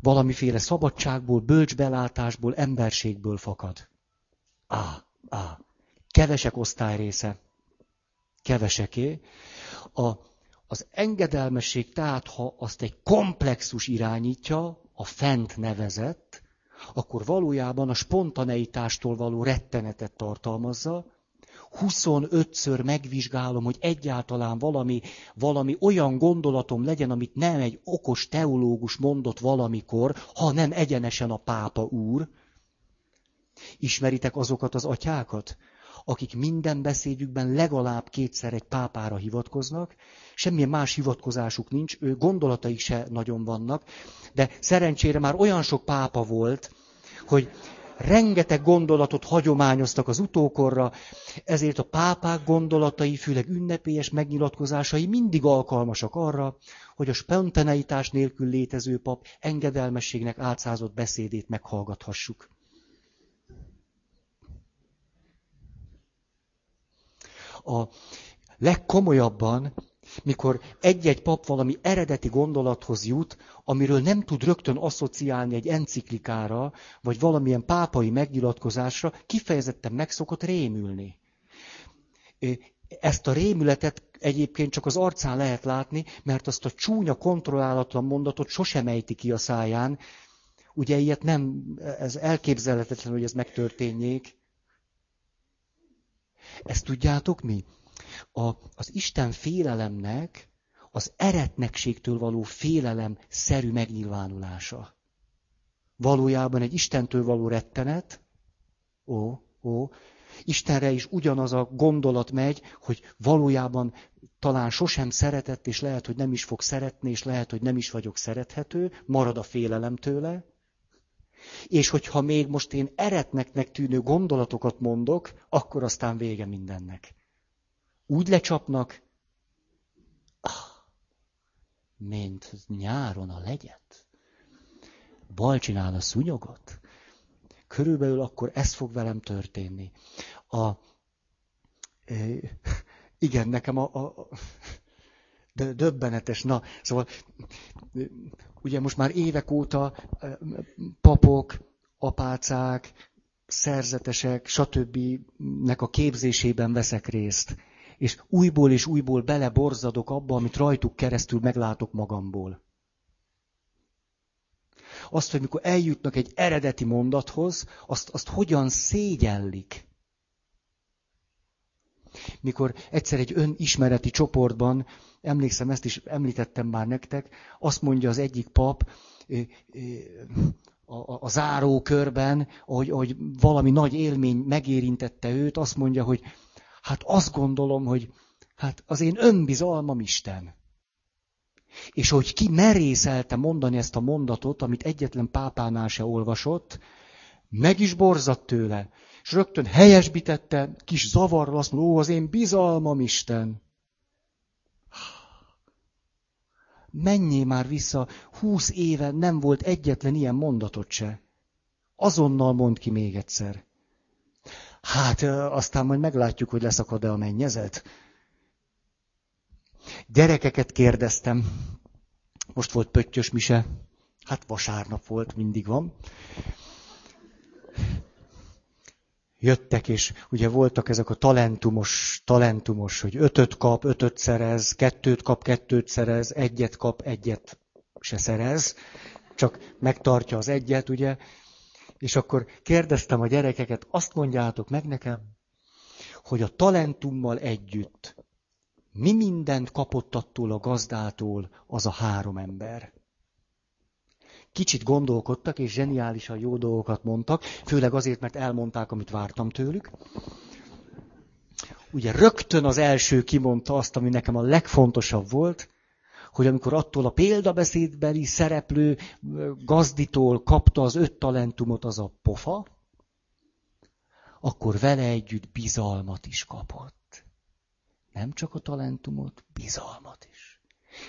valamiféle szabadságból, bölcsbelátásból, emberségből fakad. Á, á, kevesek osztály része. Keveseké. A az engedelmesség tehát, ha azt egy komplexus irányítja, a fent nevezett, akkor valójában a spontaneitástól való rettenetet tartalmazza, 25-ször megvizsgálom, hogy egyáltalán valami, valami olyan gondolatom legyen, amit nem egy okos teológus mondott valamikor, ha nem egyenesen a pápa úr. Ismeritek azokat az atyákat, akik minden beszédükben legalább kétszer egy pápára hivatkoznak, semmilyen más hivatkozásuk nincs, ő gondolataik se nagyon vannak, de szerencsére már olyan sok pápa volt, hogy rengeteg gondolatot hagyományoztak az utókorra, ezért a pápák gondolatai, főleg ünnepélyes megnyilatkozásai mindig alkalmasak arra, hogy a spontaneitás nélkül létező pap engedelmességnek átszázott beszédét meghallgathassuk. A legkomolyabban mikor egy-egy pap valami eredeti gondolathoz jut, amiről nem tud rögtön asszociálni egy enciklikára, vagy valamilyen pápai megnyilatkozásra, kifejezetten megszokott rémülni. Ezt a rémületet egyébként csak az arcán lehet látni, mert azt a csúnya, kontrollálatlan mondatot sosem ejti ki a száján. Ugye ilyet nem, ez elképzelhetetlen, hogy ez megtörténjék. Ezt tudjátok mi? a, az Isten félelemnek az eretnekségtől való félelem szerű megnyilvánulása. Valójában egy Istentől való rettenet, ó, ó, Istenre is ugyanaz a gondolat megy, hogy valójában talán sosem szeretett, és lehet, hogy nem is fog szeretni, és lehet, hogy nem is vagyok szerethető, marad a félelem tőle. És hogyha még most én eretneknek tűnő gondolatokat mondok, akkor aztán vége mindennek úgy lecsapnak, ah, mint nyáron a legyet. Bal csinál a szunyogot. Körülbelül akkor ez fog velem történni. A, igen, nekem a, a, de döbbenetes. Na, szóval ugye most már évek óta papok, apácák, szerzetesek, stb. nek a képzésében veszek részt és újból és újból beleborzadok abba, amit rajtuk keresztül meglátok magamból. Azt, hogy mikor eljutnak egy eredeti mondathoz, azt, azt hogyan szégyellik. Mikor egyszer egy önismereti csoportban, emlékszem, ezt is említettem már nektek, azt mondja az egyik pap, a, a, a záró körben, hogy, hogy valami nagy élmény megérintette őt, azt mondja, hogy Hát azt gondolom, hogy hát az én önbizalmam Isten. És hogy ki merészelte mondani ezt a mondatot, amit egyetlen pápánál se olvasott, meg is borzadt tőle. És rögtön helyesbitette, kis zavarral azt mondta, ó, az én bizalmam Isten. Menjél már vissza, húsz éve nem volt egyetlen ilyen mondatot se. Azonnal mond ki még egyszer. Hát aztán majd meglátjuk, hogy leszakad-e a mennyezet. Gyerekeket kérdeztem. Most volt pöttyös mise. Hát vasárnap volt, mindig van. Jöttek, és ugye voltak ezek a talentumos, talentumos, hogy ötöt kap, ötöt szerez, kettőt kap, kettőt szerez, egyet kap, egyet se szerez, csak megtartja az egyet, ugye. És akkor kérdeztem a gyerekeket, azt mondjátok meg nekem, hogy a talentummal együtt mi mindent kapott attól a gazdától az a három ember. Kicsit gondolkodtak, és zseniálisan jó dolgokat mondtak, főleg azért, mert elmondták, amit vártam tőlük. Ugye rögtön az első kimondta azt, ami nekem a legfontosabb volt, hogy amikor attól a példabeszédbeli szereplő gazditól kapta az öt talentumot az a pofa, akkor vele együtt bizalmat is kapott. Nem csak a talentumot, bizalmat is.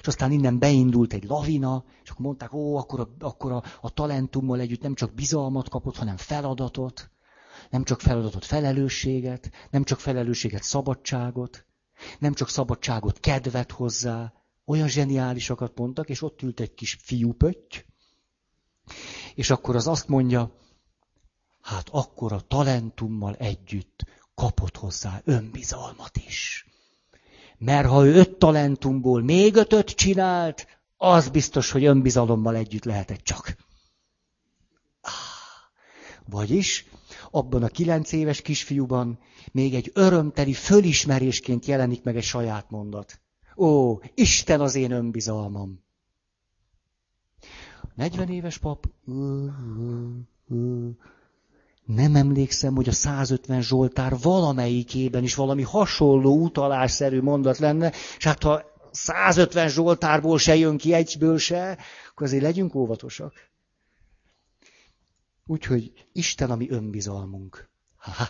És aztán innen beindult egy lavina, és akkor mondták, ó, akkor a, akkor a, a talentummal együtt nem csak bizalmat kapott, hanem feladatot. Nem csak feladatot, felelősséget, nem csak felelősséget, szabadságot, nem csak szabadságot, kedvet hozzá, olyan zseniálisakat mondtak, és ott ült egy kis fiúpötty, és akkor az azt mondja, hát akkor a talentummal együtt kapott hozzá önbizalmat is. Mert ha ő öt talentumból még ötöt csinált, az biztos, hogy önbizalommal együtt lehetett csak. Ah, vagyis abban a kilenc éves kisfiúban még egy örömteli fölismerésként jelenik meg egy saját mondat. Ó, Isten az én önbizalmam! 40 éves pap, nem emlékszem, hogy a 150 Zsoltár valamelyikében is valami hasonló utalásszerű mondat lenne, és hát ha 150 Zsoltárból se jön ki egyből se, akkor azért legyünk óvatosak. Úgyhogy Isten a mi önbizalmunk. Ha-ha.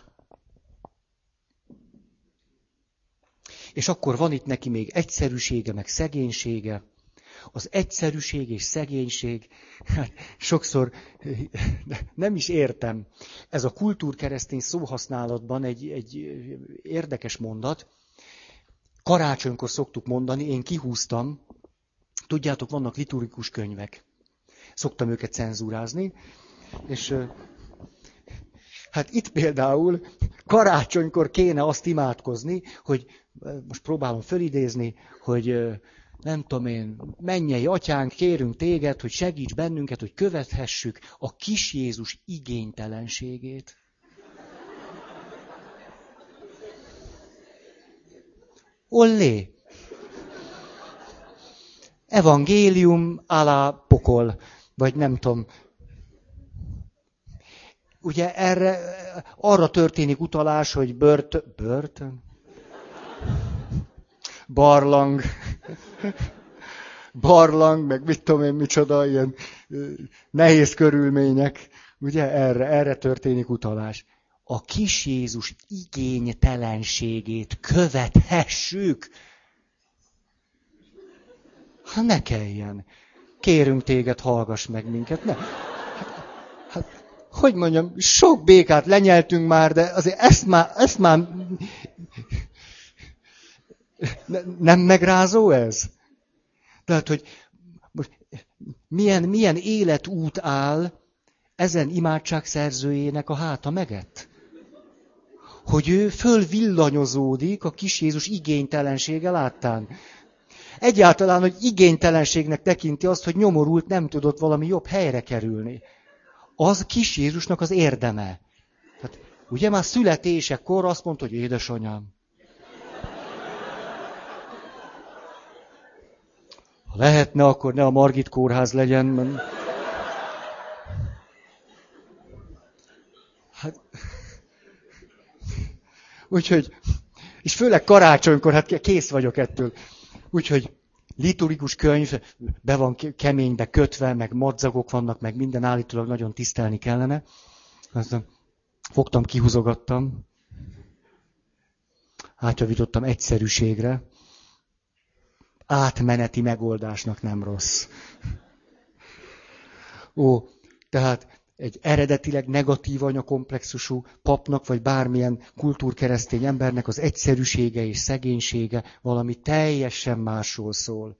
És akkor van itt neki még egyszerűsége, meg szegénysége. Az egyszerűség és szegénység, hát sokszor nem is értem. Ez a kultúrkeresztény szóhasználatban egy, egy érdekes mondat. Karácsonykor szoktuk mondani, én kihúztam, tudjátok, vannak liturgikus könyvek. Szoktam őket cenzúrázni, és hát itt például karácsonykor kéne azt imádkozni, hogy most próbálom fölidézni, hogy nem tudom én, mennyei atyánk, kérünk téged, hogy segíts bennünket, hogy követhessük a kis Jézus igénytelenségét. Ollé! Evangélium alá pokol, vagy nem tudom. Ugye erre, arra történik utalás, hogy bört, börtön? Barlang barlang, meg mit tudom én micsoda, ilyen nehéz körülmények. Ugye erre, erre történik utalás. A kis Jézus igénytelenségét követhessük. Ha ne kelljen. Kérünk téged, hallgass meg minket. Ne. Hát, hát, hogy mondjam, sok békát lenyeltünk már, de azért ezt már, ezt már nem megrázó ez? Tehát, hogy most milyen, milyen életút áll ezen imádság szerzőjének a háta megett? Hogy ő fölvillanyozódik a kis Jézus igénytelensége láttán. Egyáltalán, hogy igénytelenségnek tekinti azt, hogy nyomorult nem tudott valami jobb helyre kerülni. Az kis Jézusnak az érdeme. Tehát, ugye már születésekor azt mondta, hogy édesanyám, Ha lehetne, akkor ne a Margit kórház legyen. Mert... Hát... Úgyhogy, és főleg karácsonykor, hát kész vagyok ettől. Úgyhogy liturgikus könyv, be van keménybe kötve, meg madzagok vannak, meg minden állítólag nagyon tisztelni kellene. Aztán fogtam, kihúzogattam. Átjavítottam egyszerűségre átmeneti megoldásnak nem rossz. Ó, tehát egy eredetileg negatív anyakomplexusú papnak, vagy bármilyen kultúrkeresztény embernek az egyszerűsége és szegénysége valami teljesen másról szól.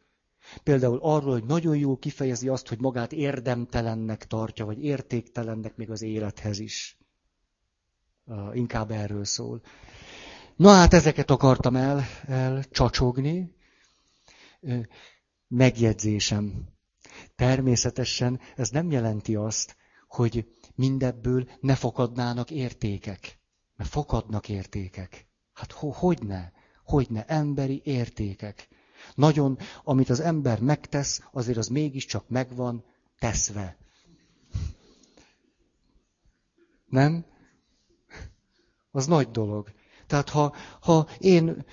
Például arról, hogy nagyon jól kifejezi azt, hogy magát érdemtelennek tartja, vagy értéktelennek még az élethez is. Inkább erről szól. Na hát ezeket akartam el, el csacsogni, megjegyzésem. Természetesen ez nem jelenti azt, hogy mindebből ne fakadnának értékek. Mert fakadnak értékek. Hát ho, hogy ne? Hogy ne? Emberi értékek. Nagyon, amit az ember megtesz, azért az mégiscsak megvan teszve. Nem? Az nagy dolog. Tehát ha, ha én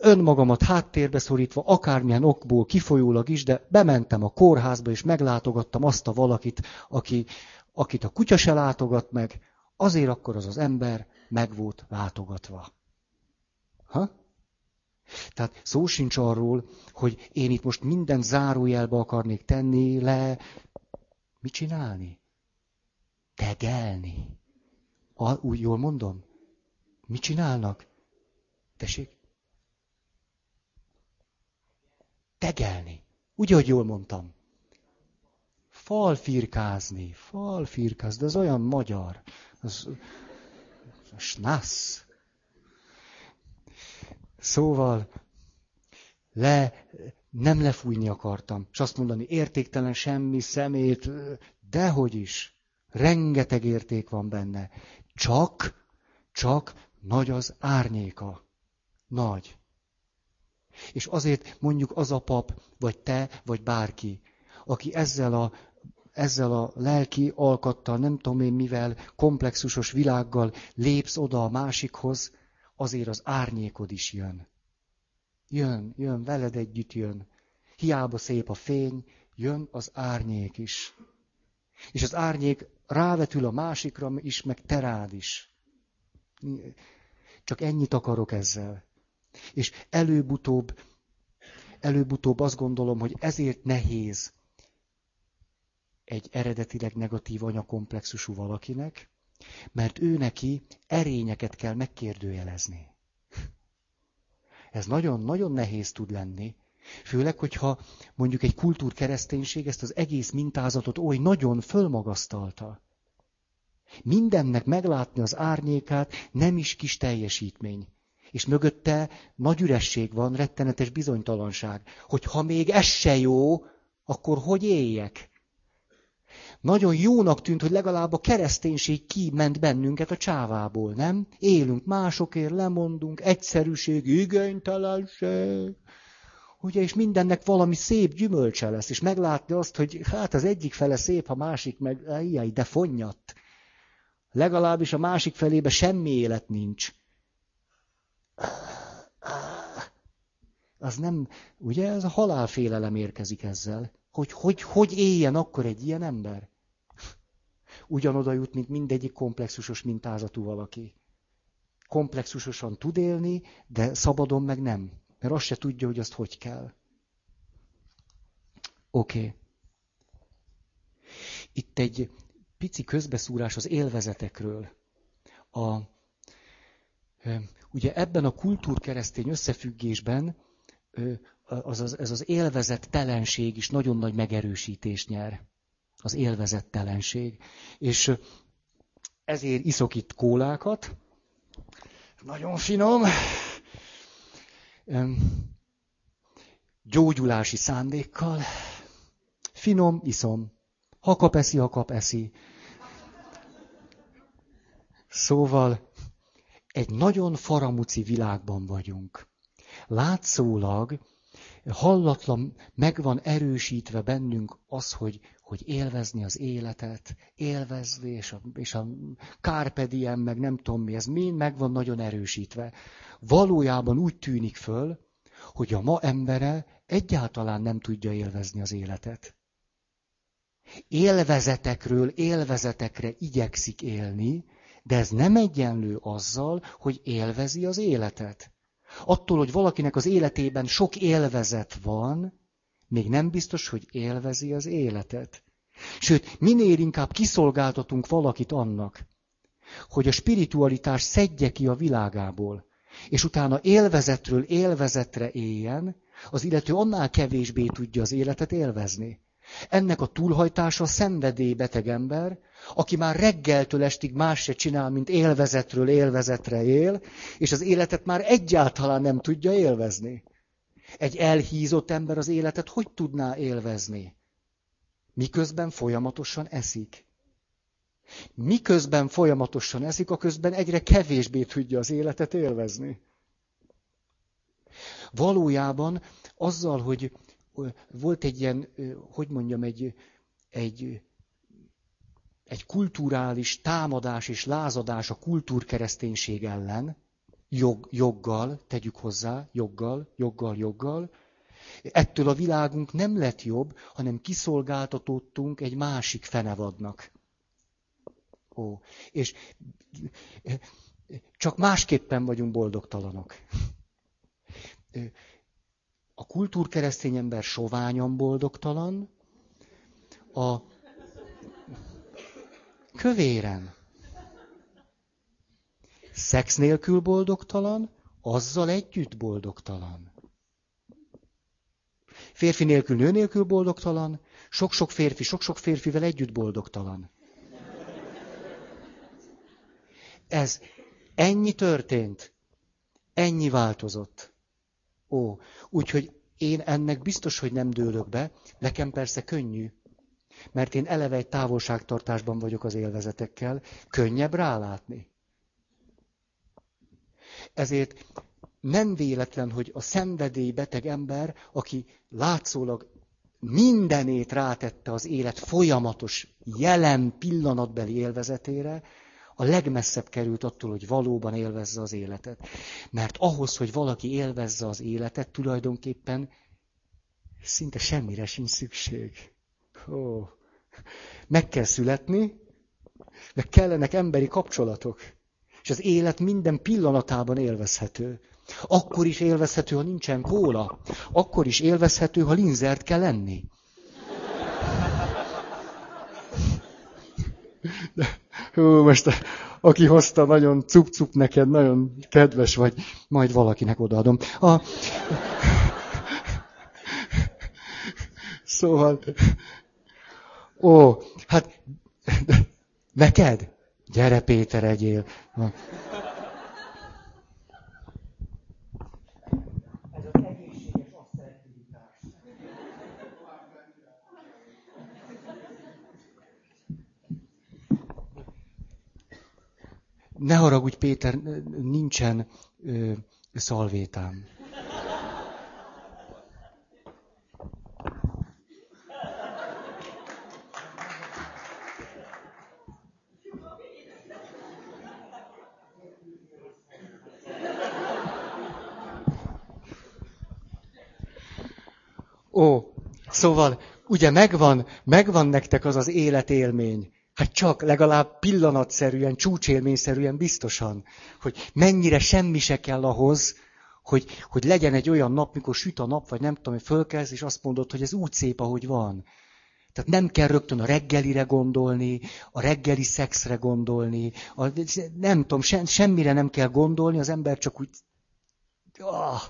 önmagamat háttérbe szorítva, akármilyen okból kifolyólag is, de bementem a kórházba, és meglátogattam azt a valakit, aki, akit a kutya se látogat meg, azért akkor az az ember meg volt látogatva. Ha? Tehát szó sincs arról, hogy én itt most minden zárójelbe akarnék tenni, le... Mit csinálni? Tegelni. A, úgy jól mondom? Mit csinálnak? Tessék? Tegelni. Úgy, hogy jól mondtam. Falfirkázni, falfirkázni, de az olyan magyar. Az, snasz. Szóval le, nem lefújni akartam, és azt mondani, értéktelen semmi szemét, dehogy is. Rengeteg érték van benne. Csak, csak nagy az árnyéka. Nagy. És azért mondjuk az a pap, vagy te, vagy bárki, aki ezzel a, ezzel a lelki alkattal, nem tudom én mivel, komplexusos világgal lépsz oda a másikhoz, azért az árnyékod is jön. Jön, jön, veled együtt jön. Hiába szép a fény, jön az árnyék is. És az árnyék rávetül a másikra is, meg te is. Csak ennyit akarok ezzel. És előbb-utóbb, előbb-utóbb azt gondolom, hogy ezért nehéz egy eredetileg negatív anyakomplexusú valakinek, mert ő neki erényeket kell megkérdőjelezni. Ez nagyon-nagyon nehéz tud lenni. Főleg, hogyha mondjuk egy kultúrkereszténység ezt az egész mintázatot oly nagyon fölmagasztalta. Mindennek meglátni az árnyékát nem is kis teljesítmény. És mögötte nagy üresség van, rettenetes bizonytalanság, hogy ha még ez se jó, akkor hogy éljek? Nagyon jónak tűnt, hogy legalább a kereszténység kiment bennünket a csávából, nem? Élünk másokért, lemondunk, egyszerűség, igénytelenség. Ugye, és mindennek valami szép gyümölcse lesz, és meglátni azt, hogy hát az egyik fele szép, a másik meg, jaj, de fonnyadt. Legalábbis a másik felébe semmi élet nincs. Az nem, ugye ez a halálfélelem érkezik ezzel. Hogy, hogy, hogy éljen akkor egy ilyen ember? Ugyanoda jut, mint mindegyik komplexusos mintázatú valaki. Komplexusosan tud élni, de szabadon meg nem. Mert azt se tudja, hogy azt hogy kell. Oké. Okay. Itt egy pici közbeszúrás az élvezetekről. A, ugye ebben a kultúrkeresztény összefüggésben az, az, ez az élvezettelenség is nagyon nagy megerősítést nyer. Az élvezettelenség. És ezért iszok itt kólákat. Nagyon finom. Gyógyulási szándékkal. Finom, iszom. Ha kap eszi, ha kap eszi. Szóval egy nagyon faramuci világban vagyunk. Látszólag hallatlan, meg van erősítve bennünk az, hogy, hogy élvezni az életet, élvezni, és a, és a carpe meg nem tudom mi, ez mind meg van nagyon erősítve. Valójában úgy tűnik föl, hogy a ma embere egyáltalán nem tudja élvezni az életet. Élvezetekről élvezetekre igyekszik élni, de ez nem egyenlő azzal, hogy élvezi az életet. Attól, hogy valakinek az életében sok élvezet van, még nem biztos, hogy élvezi az életet. Sőt, minél inkább kiszolgáltatunk valakit annak, hogy a spiritualitás szedje ki a világából, és utána élvezetről élvezetre éljen, az illető annál kevésbé tudja az életet élvezni. Ennek a túlhajtása szenvedélybeteg ember, aki már reggeltől estig más se csinál, mint élvezetről élvezetre él, és az életet már egyáltalán nem tudja élvezni. Egy elhízott ember az életet hogy tudná élvezni? Miközben folyamatosan eszik. Miközben folyamatosan eszik, a közben egyre kevésbé tudja az életet élvezni. Valójában azzal, hogy volt egy ilyen, hogy mondjam, egy, egy, egy kulturális támadás és lázadás a kultúrkereszténység ellen, jog, joggal, tegyük hozzá, joggal, joggal, joggal. Ettől a világunk nem lett jobb, hanem kiszolgáltatottunk egy másik fenevadnak. Ó, és csak másképpen vagyunk boldogtalanok. A kultúrkeresztény ember soványan boldogtalan, a kövéren. Szex nélkül boldogtalan, azzal együtt boldogtalan. Férfi nélkül, nő nélkül boldogtalan, sok-sok férfi, sok-sok férfivel együtt boldogtalan. Ez ennyi történt, ennyi változott. Ó, úgyhogy én ennek biztos, hogy nem dőlök be, nekem persze könnyű. Mert én eleve egy távolságtartásban vagyok az élvezetekkel, könnyebb rálátni. Ezért nem véletlen, hogy a szenvedélybeteg ember, aki látszólag mindenét rátette az élet folyamatos, jelen pillanatbeli élvezetére, a legmesszebb került attól, hogy valóban élvezze az életet. Mert ahhoz, hogy valaki élvezze az életet, tulajdonképpen szinte semmire sincs szükség. Ó, meg kell születni, meg kellenek emberi kapcsolatok. És az élet minden pillanatában élvezhető. Akkor is élvezhető, ha nincsen kóla. Akkor is élvezhető, ha linzert kell lenni. Hú, most aki hozta, nagyon cup-cup neked, nagyon kedves vagy, majd valakinek odaadom. A... Szóval, ó, hát, neked? Gyere Péter, egyél. Ne haragudj, Péter, nincsen ö, szalvétám. Ó, szóval, ugye megvan, megvan nektek az az életélmény, Hát csak legalább pillanatszerűen, csúcsélményszerűen biztosan, hogy mennyire semmi se kell ahhoz, hogy, hogy legyen egy olyan nap, mikor süt a nap, vagy nem tudom, hogy fölkelsz, és azt mondod, hogy ez úgy szép, ahogy van. Tehát nem kell rögtön a reggelire gondolni, a reggeli szexre gondolni, a, nem tudom, se, semmire nem kell gondolni, az ember csak úgy... Oh.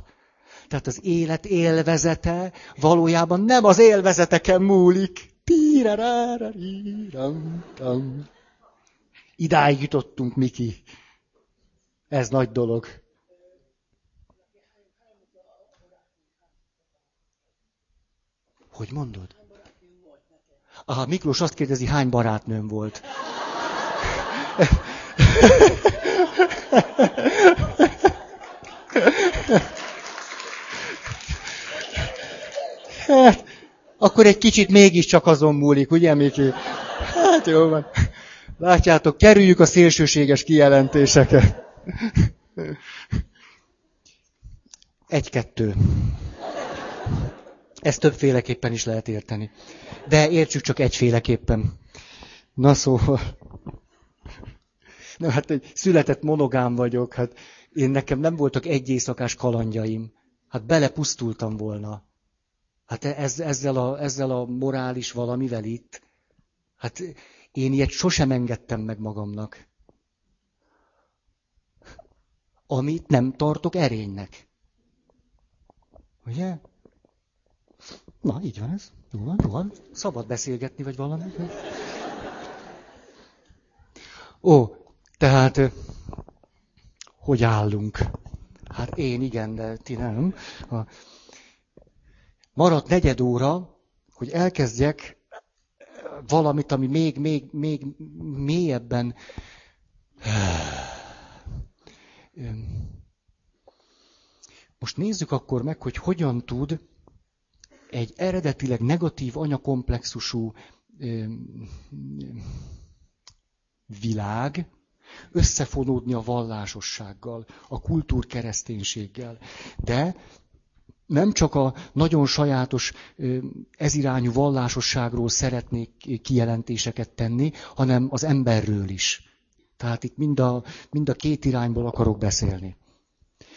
Tehát az élet élvezete valójában nem az élvezeteken múlik, Idáig jutottunk, Miki. Ez nagy dolog. Hogy mondod? Aha, Miklós azt kérdezi, hány barátnőm volt. Hát, akkor egy kicsit mégiscsak azon múlik, ugye, Miki? Hát jó van. Látjátok, kerüljük a szélsőséges kijelentéseket. Egy-kettő. Ezt többféleképpen is lehet érteni. De értsük csak egyféleképpen. Na szóval. Na hát egy született monogám vagyok, hát én nekem nem voltak egy éjszakás kalandjaim. Hát belepusztultam volna. Hát ez, ezzel, a, ezzel a morális valamivel itt, hát én ilyet sosem engedtem meg magamnak. Amit nem tartok erénynek. Ugye? Na, így van ez. Jó van, jó van. Szabad beszélgetni, vagy valami. Ó, tehát, hogy állunk? Hát én igen, de ti nem. A, maradt negyed óra, hogy elkezdjek valamit, ami még, még, még mélyebben most nézzük akkor meg, hogy hogyan tud egy eredetileg negatív anyakomplexusú világ összefonódni a vallásossággal, a kultúrkereszténységgel. De nem csak a nagyon sajátos ezirányú vallásosságról szeretnék kijelentéseket tenni, hanem az emberről is. Tehát itt mind a, mind a két irányból akarok beszélni.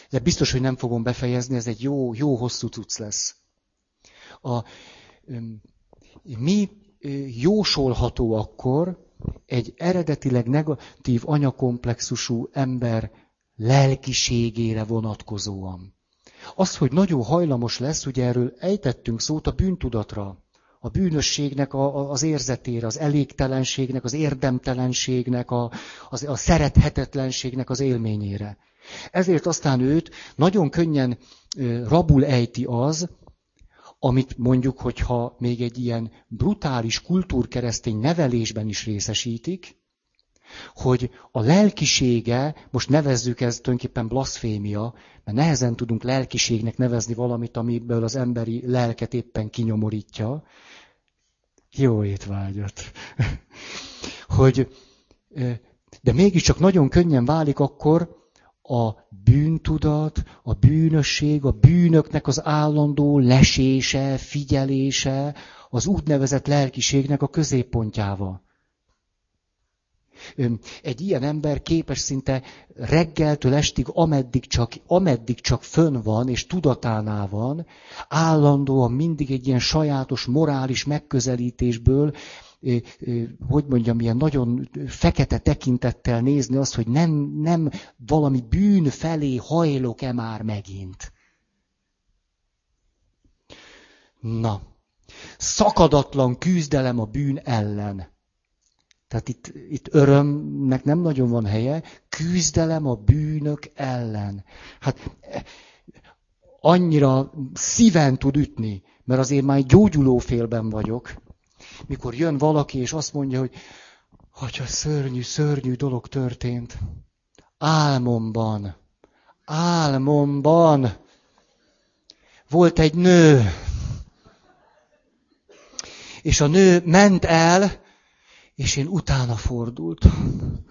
De biztos, hogy nem fogom befejezni, ez egy jó, jó hosszú cucc lesz. A, mi jósolható akkor egy eredetileg negatív anyakomplexusú ember lelkiségére vonatkozóan. Az, hogy nagyon hajlamos lesz, ugye erről ejtettünk szót a bűntudatra, a bűnösségnek a, a, az érzetére, az elégtelenségnek, az érdemtelenségnek, a, az, a szerethetetlenségnek az élményére. Ezért aztán őt nagyon könnyen rabul ejti az, amit mondjuk, hogyha még egy ilyen brutális kultúrkeresztény nevelésben is részesítik, hogy a lelkisége, most nevezzük ezt tulajdonképpen blaszfémia, mert nehezen tudunk lelkiségnek nevezni valamit, amiből az emberi lelket éppen kinyomorítja. Jó étvágyat. hogy, de mégiscsak nagyon könnyen válik akkor a bűntudat, a bűnösség, a bűnöknek az állandó lesése, figyelése, az úgynevezett lelkiségnek a középpontjával. Egy ilyen ember képes szinte reggeltől estig, ameddig csak, ameddig csak fönn van, és tudatánál van, állandóan mindig egy ilyen sajátos morális megközelítésből, hogy mondjam, ilyen nagyon fekete tekintettel nézni azt, hogy nem, nem valami bűn felé hajlok-e már megint. Na, szakadatlan küzdelem a bűn ellen. Tehát itt, itt örömnek nem nagyon van helye, küzdelem a bűnök ellen. Hát annyira szíven tud ütni, mert azért már gyógyulófélben vagyok, mikor jön valaki, és azt mondja, hogy hogyha szörnyű, szörnyű dolog történt. Álmomban, álmomban volt egy nő, és a nő ment el, és én utána fordultam.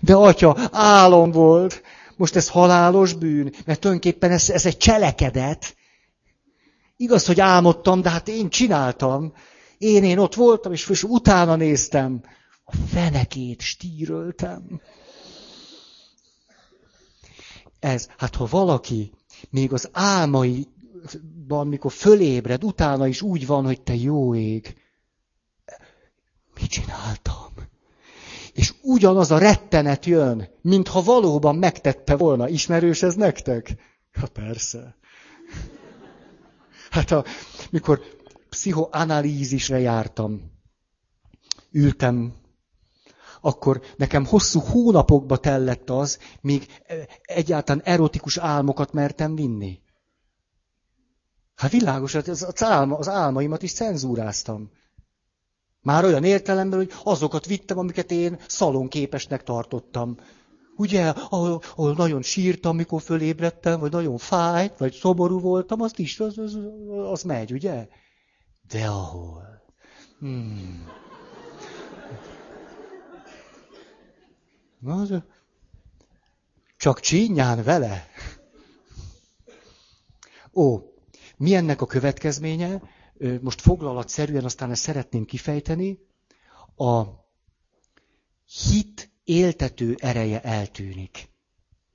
De atya, álom volt. Most ez halálos bűn, mert tulajdonképpen ez, ez egy cselekedet. Igaz, hogy álmodtam, de hát én csináltam. Én, én ott voltam, és, és utána néztem. A fenekét stíröltem. Ez, hát ha valaki még az álmai van, mikor fölébred, utána is úgy van, hogy te jó ég. Mit csináltam? És ugyanaz a rettenet jön, mintha valóban megtette volna. Ismerős ez nektek? Ha persze. Hát a, mikor pszichoanalízisre jártam, ültem, akkor nekem hosszú hónapokba tellett az, míg egyáltalán erotikus álmokat mertem vinni. Hát világos, hát az, álma, az álmaimat is cenzúráztam. Már olyan értelemben, hogy azokat vittem, amiket én szalonképesnek tartottam. Ugye, ahol, ahol nagyon sírtam, mikor fölébredtem, vagy nagyon fájt, vagy szomorú voltam, azt is, az, az, az megy, ugye? De ahol? Hmm. Na, az, csak csínyán vele? Ó, mi ennek a következménye? Most foglalatszerűen aztán ezt szeretném kifejteni. A hit éltető ereje eltűnik.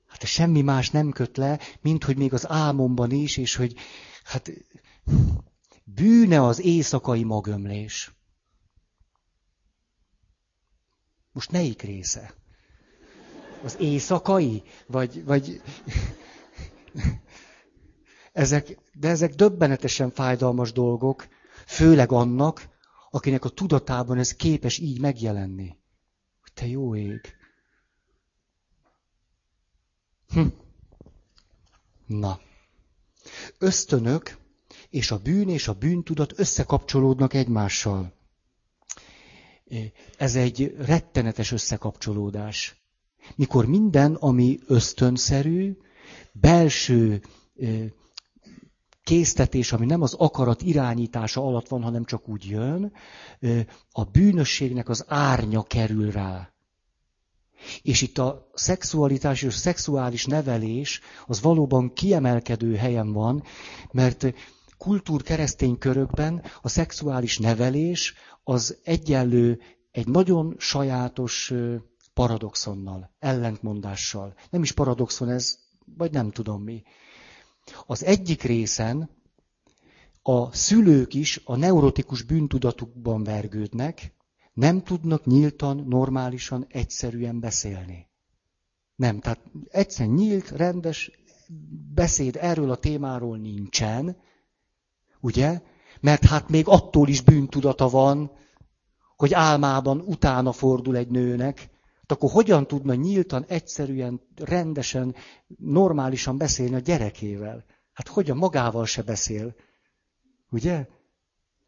Hát semmi más nem köt le, mint hogy még az álmomban is, és hogy hát bűne az éjszakai magömlés. Most melyik része? Az éjszakai? Vagy, vagy ezek, de ezek döbbenetesen fájdalmas dolgok, főleg annak, akinek a tudatában ez képes így megjelenni. Te jó ég. Hm. Na. Ösztönök és a bűn és a bűntudat összekapcsolódnak egymással. Ez egy rettenetes összekapcsolódás. Mikor minden, ami ösztönszerű, belső késztetés, ami nem az akarat irányítása alatt van, hanem csak úgy jön, a bűnösségnek az árnya kerül rá. És itt a szexualitás és a szexuális nevelés az valóban kiemelkedő helyen van, mert kultúr keresztény körökben a szexuális nevelés az egyenlő egy nagyon sajátos paradoxonnal, ellentmondással. Nem is paradoxon ez, vagy nem tudom mi. Az egyik részen a szülők is a neurotikus bűntudatukban vergődnek, nem tudnak nyíltan, normálisan, egyszerűen beszélni. Nem, tehát egyszerűen nyílt, rendes beszéd erről a témáról nincsen, ugye? Mert hát még attól is bűntudata van, hogy álmában utána fordul egy nőnek, akkor hogyan tudna nyíltan, egyszerűen, rendesen, normálisan beszélni a gyerekével? Hát hogyan magával se beszél? Ugye?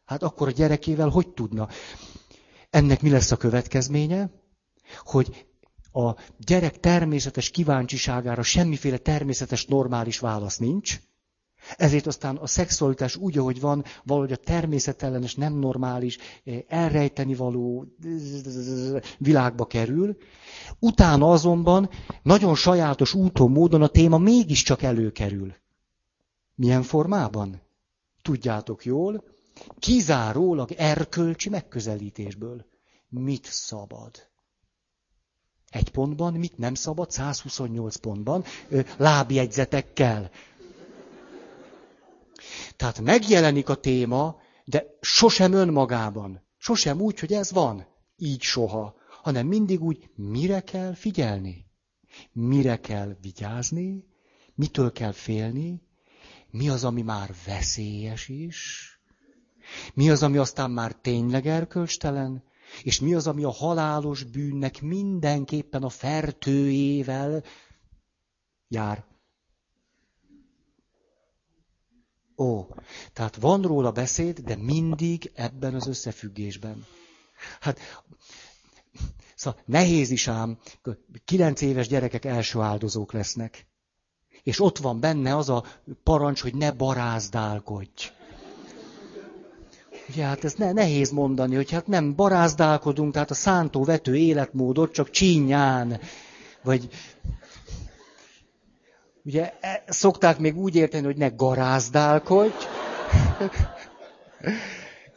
Hát akkor a gyerekével hogy tudna? Ennek mi lesz a következménye? Hogy a gyerek természetes kíváncsiságára semmiféle természetes, normális válasz nincs, ezért aztán a szexualitás úgy, ahogy van, valahogy a természetellenes, nem normális, elrejteni való világba kerül. Utána azonban nagyon sajátos úton, módon a téma mégiscsak előkerül. Milyen formában? Tudjátok jól, kizárólag erkölcsi megközelítésből. Mit szabad? Egy pontban, mit nem szabad? 128 pontban, lábjegyzetekkel. Tehát megjelenik a téma, de sosem önmagában. Sosem úgy, hogy ez van. Így soha. Hanem mindig úgy, mire kell figyelni. Mire kell vigyázni, mitől kell félni, mi az, ami már veszélyes is, mi az, ami aztán már tényleg erkölcstelen, és mi az, ami a halálos bűnnek mindenképpen a fertőjével jár. Ó, tehát van róla beszéd, de mindig ebben az összefüggésben. Hát, szóval nehéz is ám, kilenc éves gyerekek első áldozók lesznek. És ott van benne az a parancs, hogy ne barázdálkodj. Ugye hát ez ne, nehéz mondani, hogy hát nem barázdálkodunk, tehát a szántó vető életmódot csak csínyán, vagy ugye e, szokták még úgy érteni, hogy ne garázdálkodj.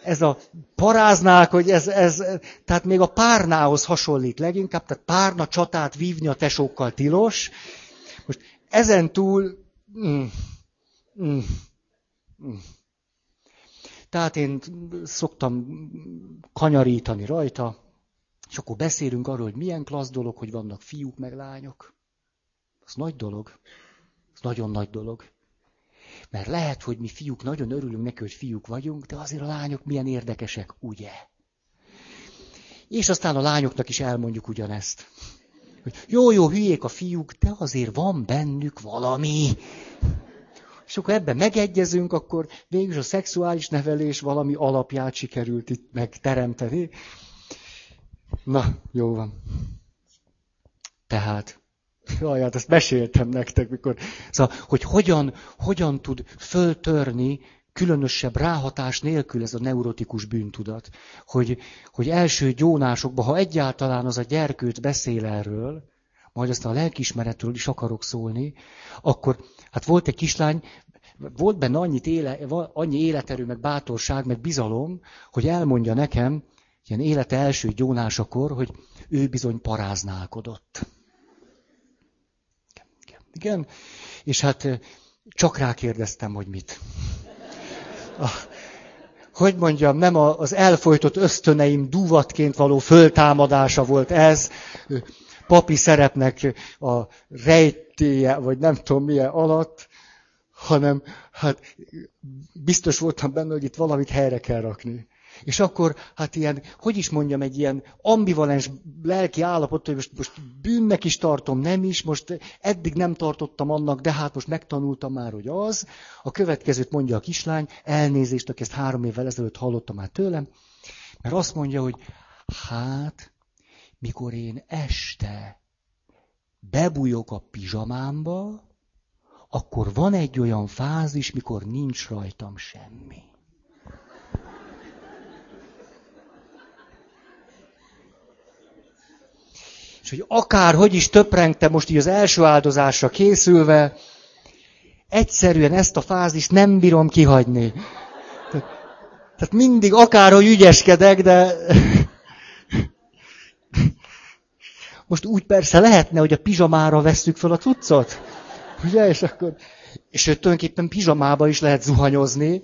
Ez a paráználkodj, ez, ez, tehát még a párnához hasonlít leginkább, tehát párna csatát vívni a tesókkal tilos. Most ezen túl, mm, mm, mm. Tehát én szoktam kanyarítani rajta, és akkor beszélünk arról, hogy milyen klassz dolog, hogy vannak fiúk meg lányok. Az nagy dolog. Nagyon nagy dolog. Mert lehet, hogy mi fiúk nagyon örülünk neki, hogy fiúk vagyunk, de azért a lányok milyen érdekesek, ugye? És aztán a lányoknak is elmondjuk ugyanezt. Hogy jó, jó, hülyék a fiúk, de azért van bennük valami és akkor ebben megegyezünk, akkor végül a szexuális nevelés valami alapját sikerült itt megteremteni. Na, jó van. Tehát, jaj, hát ezt meséltem nektek, mikor, szóval, hogy hogyan, hogyan tud föltörni különösebb ráhatás nélkül ez a neurotikus bűntudat. Hogy, hogy első gyónásokban, ha egyáltalán az a gyerkőt beszél erről, majd aztán a lelkismeretről is akarok szólni, akkor hát volt egy kislány, volt benne annyit éle, annyi életerő, meg bátorság, meg bizalom, hogy elmondja nekem, ilyen élete első gyónásakor, hogy ő bizony paráználkodott. Igen, és hát csak rákérdeztem, hogy mit. A, hogy mondjam, nem az elfolytott ösztöneim duvatként való föltámadása volt ez, papi szerepnek a rejtéje, vagy nem tudom milyen alatt, hanem hát biztos voltam benne, hogy itt valamit helyre kell rakni. És akkor, hát ilyen, hogy is mondjam, egy ilyen ambivalens lelki állapot, hogy most, most bűnnek is tartom, nem is, most eddig nem tartottam annak, de hát most megtanultam már, hogy az. A következőt mondja a kislány, elnézést, aki ezt három évvel ezelőtt hallottam már tőlem, mert azt mondja, hogy hát, mikor én este bebújok a pizsamámba, akkor van egy olyan fázis, mikor nincs rajtam semmi. És hogy akárhogy is töprengte most így az első áldozásra készülve, egyszerűen ezt a fázist nem bírom kihagyni. Tehát mindig akárhogy ügyeskedek, de most úgy persze lehetne, hogy a pizsamára vesszük fel a cuccot. Ugye? És akkor, és ő tulajdonképpen pizsamába is lehet zuhanyozni,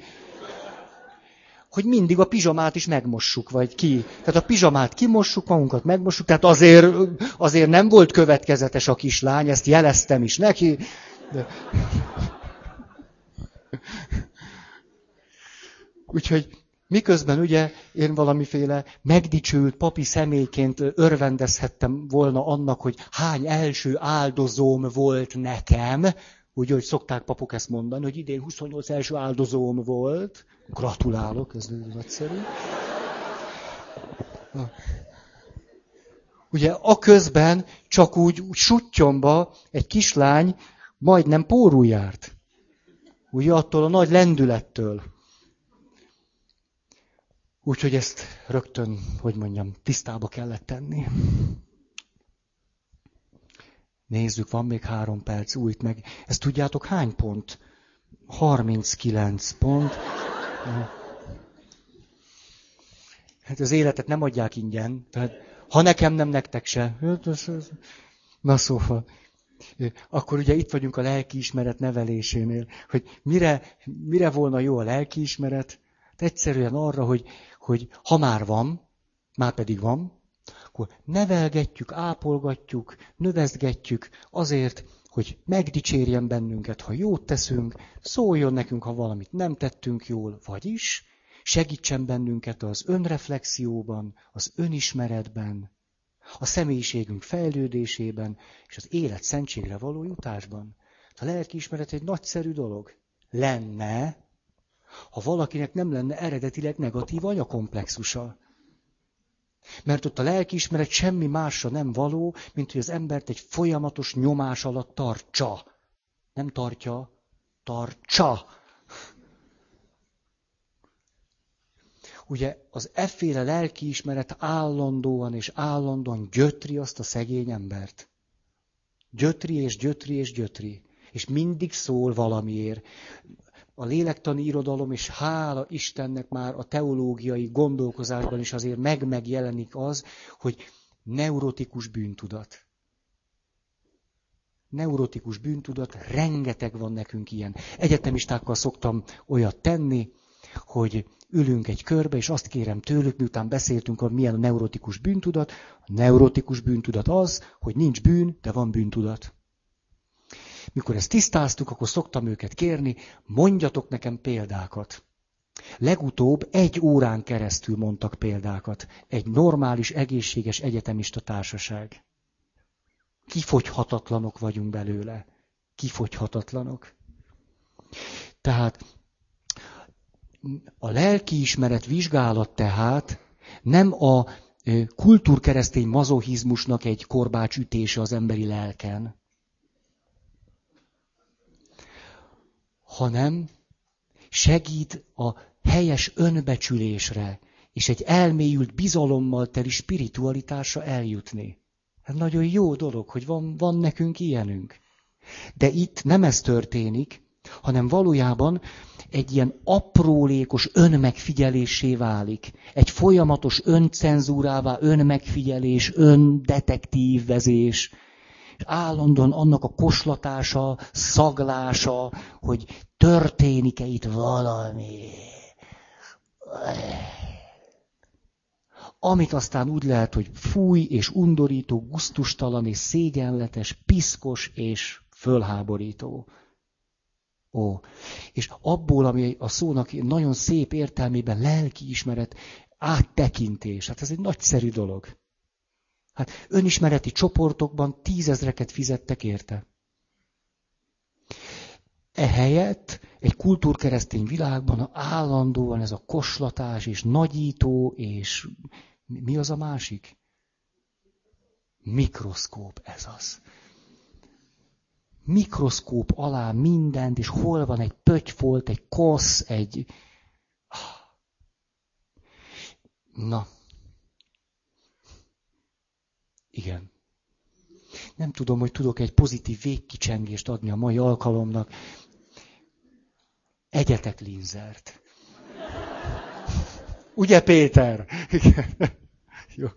hogy mindig a pizsamát is megmossuk, vagy ki. Tehát a pizsamát kimossuk, magunkat megmossuk, tehát azért, azért nem volt következetes a kislány, ezt jeleztem is neki. De... Úgyhogy miközben ugye én valamiféle megdicsült papi személyként örvendezhettem volna annak, hogy hány első áldozóm volt nekem, Úgy, hogy szokták papok ezt mondani, hogy idén 28 első áldozóm volt. Gratulálok, ez nagyszerű. Ugye a közben csak úgy, úgy suttyomba egy kislány majdnem pórul járt. Ugye attól a nagy lendülettől. Úgyhogy ezt rögtön, hogy mondjam, tisztába kellett tenni. Nézzük, van még három perc, újt meg. Ezt tudjátok hány pont? 39 pont. Hát az életet nem adják ingyen. Tehát, ha nekem nem, nektek se. Na szóval. Akkor ugye itt vagyunk a lelkiismeret nevelésénél, hogy mire, mire volna jó a lelkiismeret? Hát egyszerűen arra, hogy, hogy ha már van, már pedig van, akkor nevelgetjük, ápolgatjuk, növezgetjük azért, hogy megdicsérjen bennünket, ha jót teszünk, szóljon nekünk, ha valamit nem tettünk jól, vagyis segítsen bennünket az önreflexióban, az önismeretben, a személyiségünk fejlődésében, és az élet szentségre való jutásban. A lelkiismeret egy nagyszerű dolog. Lenne, ha valakinek nem lenne eredetileg negatív anyakomplexusa. Mert ott a lelkiismeret semmi másra nem való, mint hogy az embert egy folyamatos nyomás alatt tartsa. Nem tartja, tartsa. Ugye az efféle lelkiismeret állandóan és állandóan gyötri azt a szegény embert. Gyötri és gyötri és gyötri. És mindig szól valamiért a lélektani irodalom, és hála Istennek már a teológiai gondolkozásban is azért meg-megjelenik az, hogy neurotikus bűntudat. Neurotikus bűntudat, rengeteg van nekünk ilyen. Egyetemistákkal szoktam olyat tenni, hogy ülünk egy körbe, és azt kérem tőlük, miután beszéltünk, hogy milyen a neurotikus bűntudat. A neurotikus bűntudat az, hogy nincs bűn, de van bűntudat. Mikor ezt tisztáztuk, akkor szoktam őket kérni, mondjatok nekem példákat. Legutóbb egy órán keresztül mondtak példákat. Egy normális, egészséges egyetemista társaság. Kifogyhatatlanok vagyunk belőle. Kifogyhatatlanok. Tehát a lelkiismeret vizsgálat tehát nem a kultúrkeresztény mazohizmusnak egy korbács ütése az emberi lelken, hanem segít a helyes önbecsülésre, és egy elmélyült bizalommal teli spiritualitásra eljutni. Ez nagyon jó dolog, hogy van, van nekünk ilyenünk. De itt nem ez történik, hanem valójában egy ilyen aprólékos önmegfigyelésé válik. Egy folyamatos öncenzúrává, önmegfigyelés, öndetektívvezés állandóan annak a koslatása, szaglása, hogy történik-e itt valami. Amit aztán úgy lehet, hogy fúj és undorító, guztustalan és szégyenletes, piszkos és fölháborító. Ó. És abból, ami a szónak nagyon szép értelmében lelkiismeret, áttekintés. Hát ez egy nagyszerű dolog. Hát önismereti csoportokban tízezreket fizettek érte. Ehelyett egy kultúrkeresztény világban állandóan ez a koslatás és nagyító és mi az a másik? Mikroszkóp, ez az. Mikroszkóp alá mindent, és hol van egy pötyfolt, egy kosz, egy... Na, igen. Nem tudom, hogy tudok egy pozitív végkicsengést adni a mai alkalomnak. Egyetek linzert. Ugye, Péter? Igen. Jó.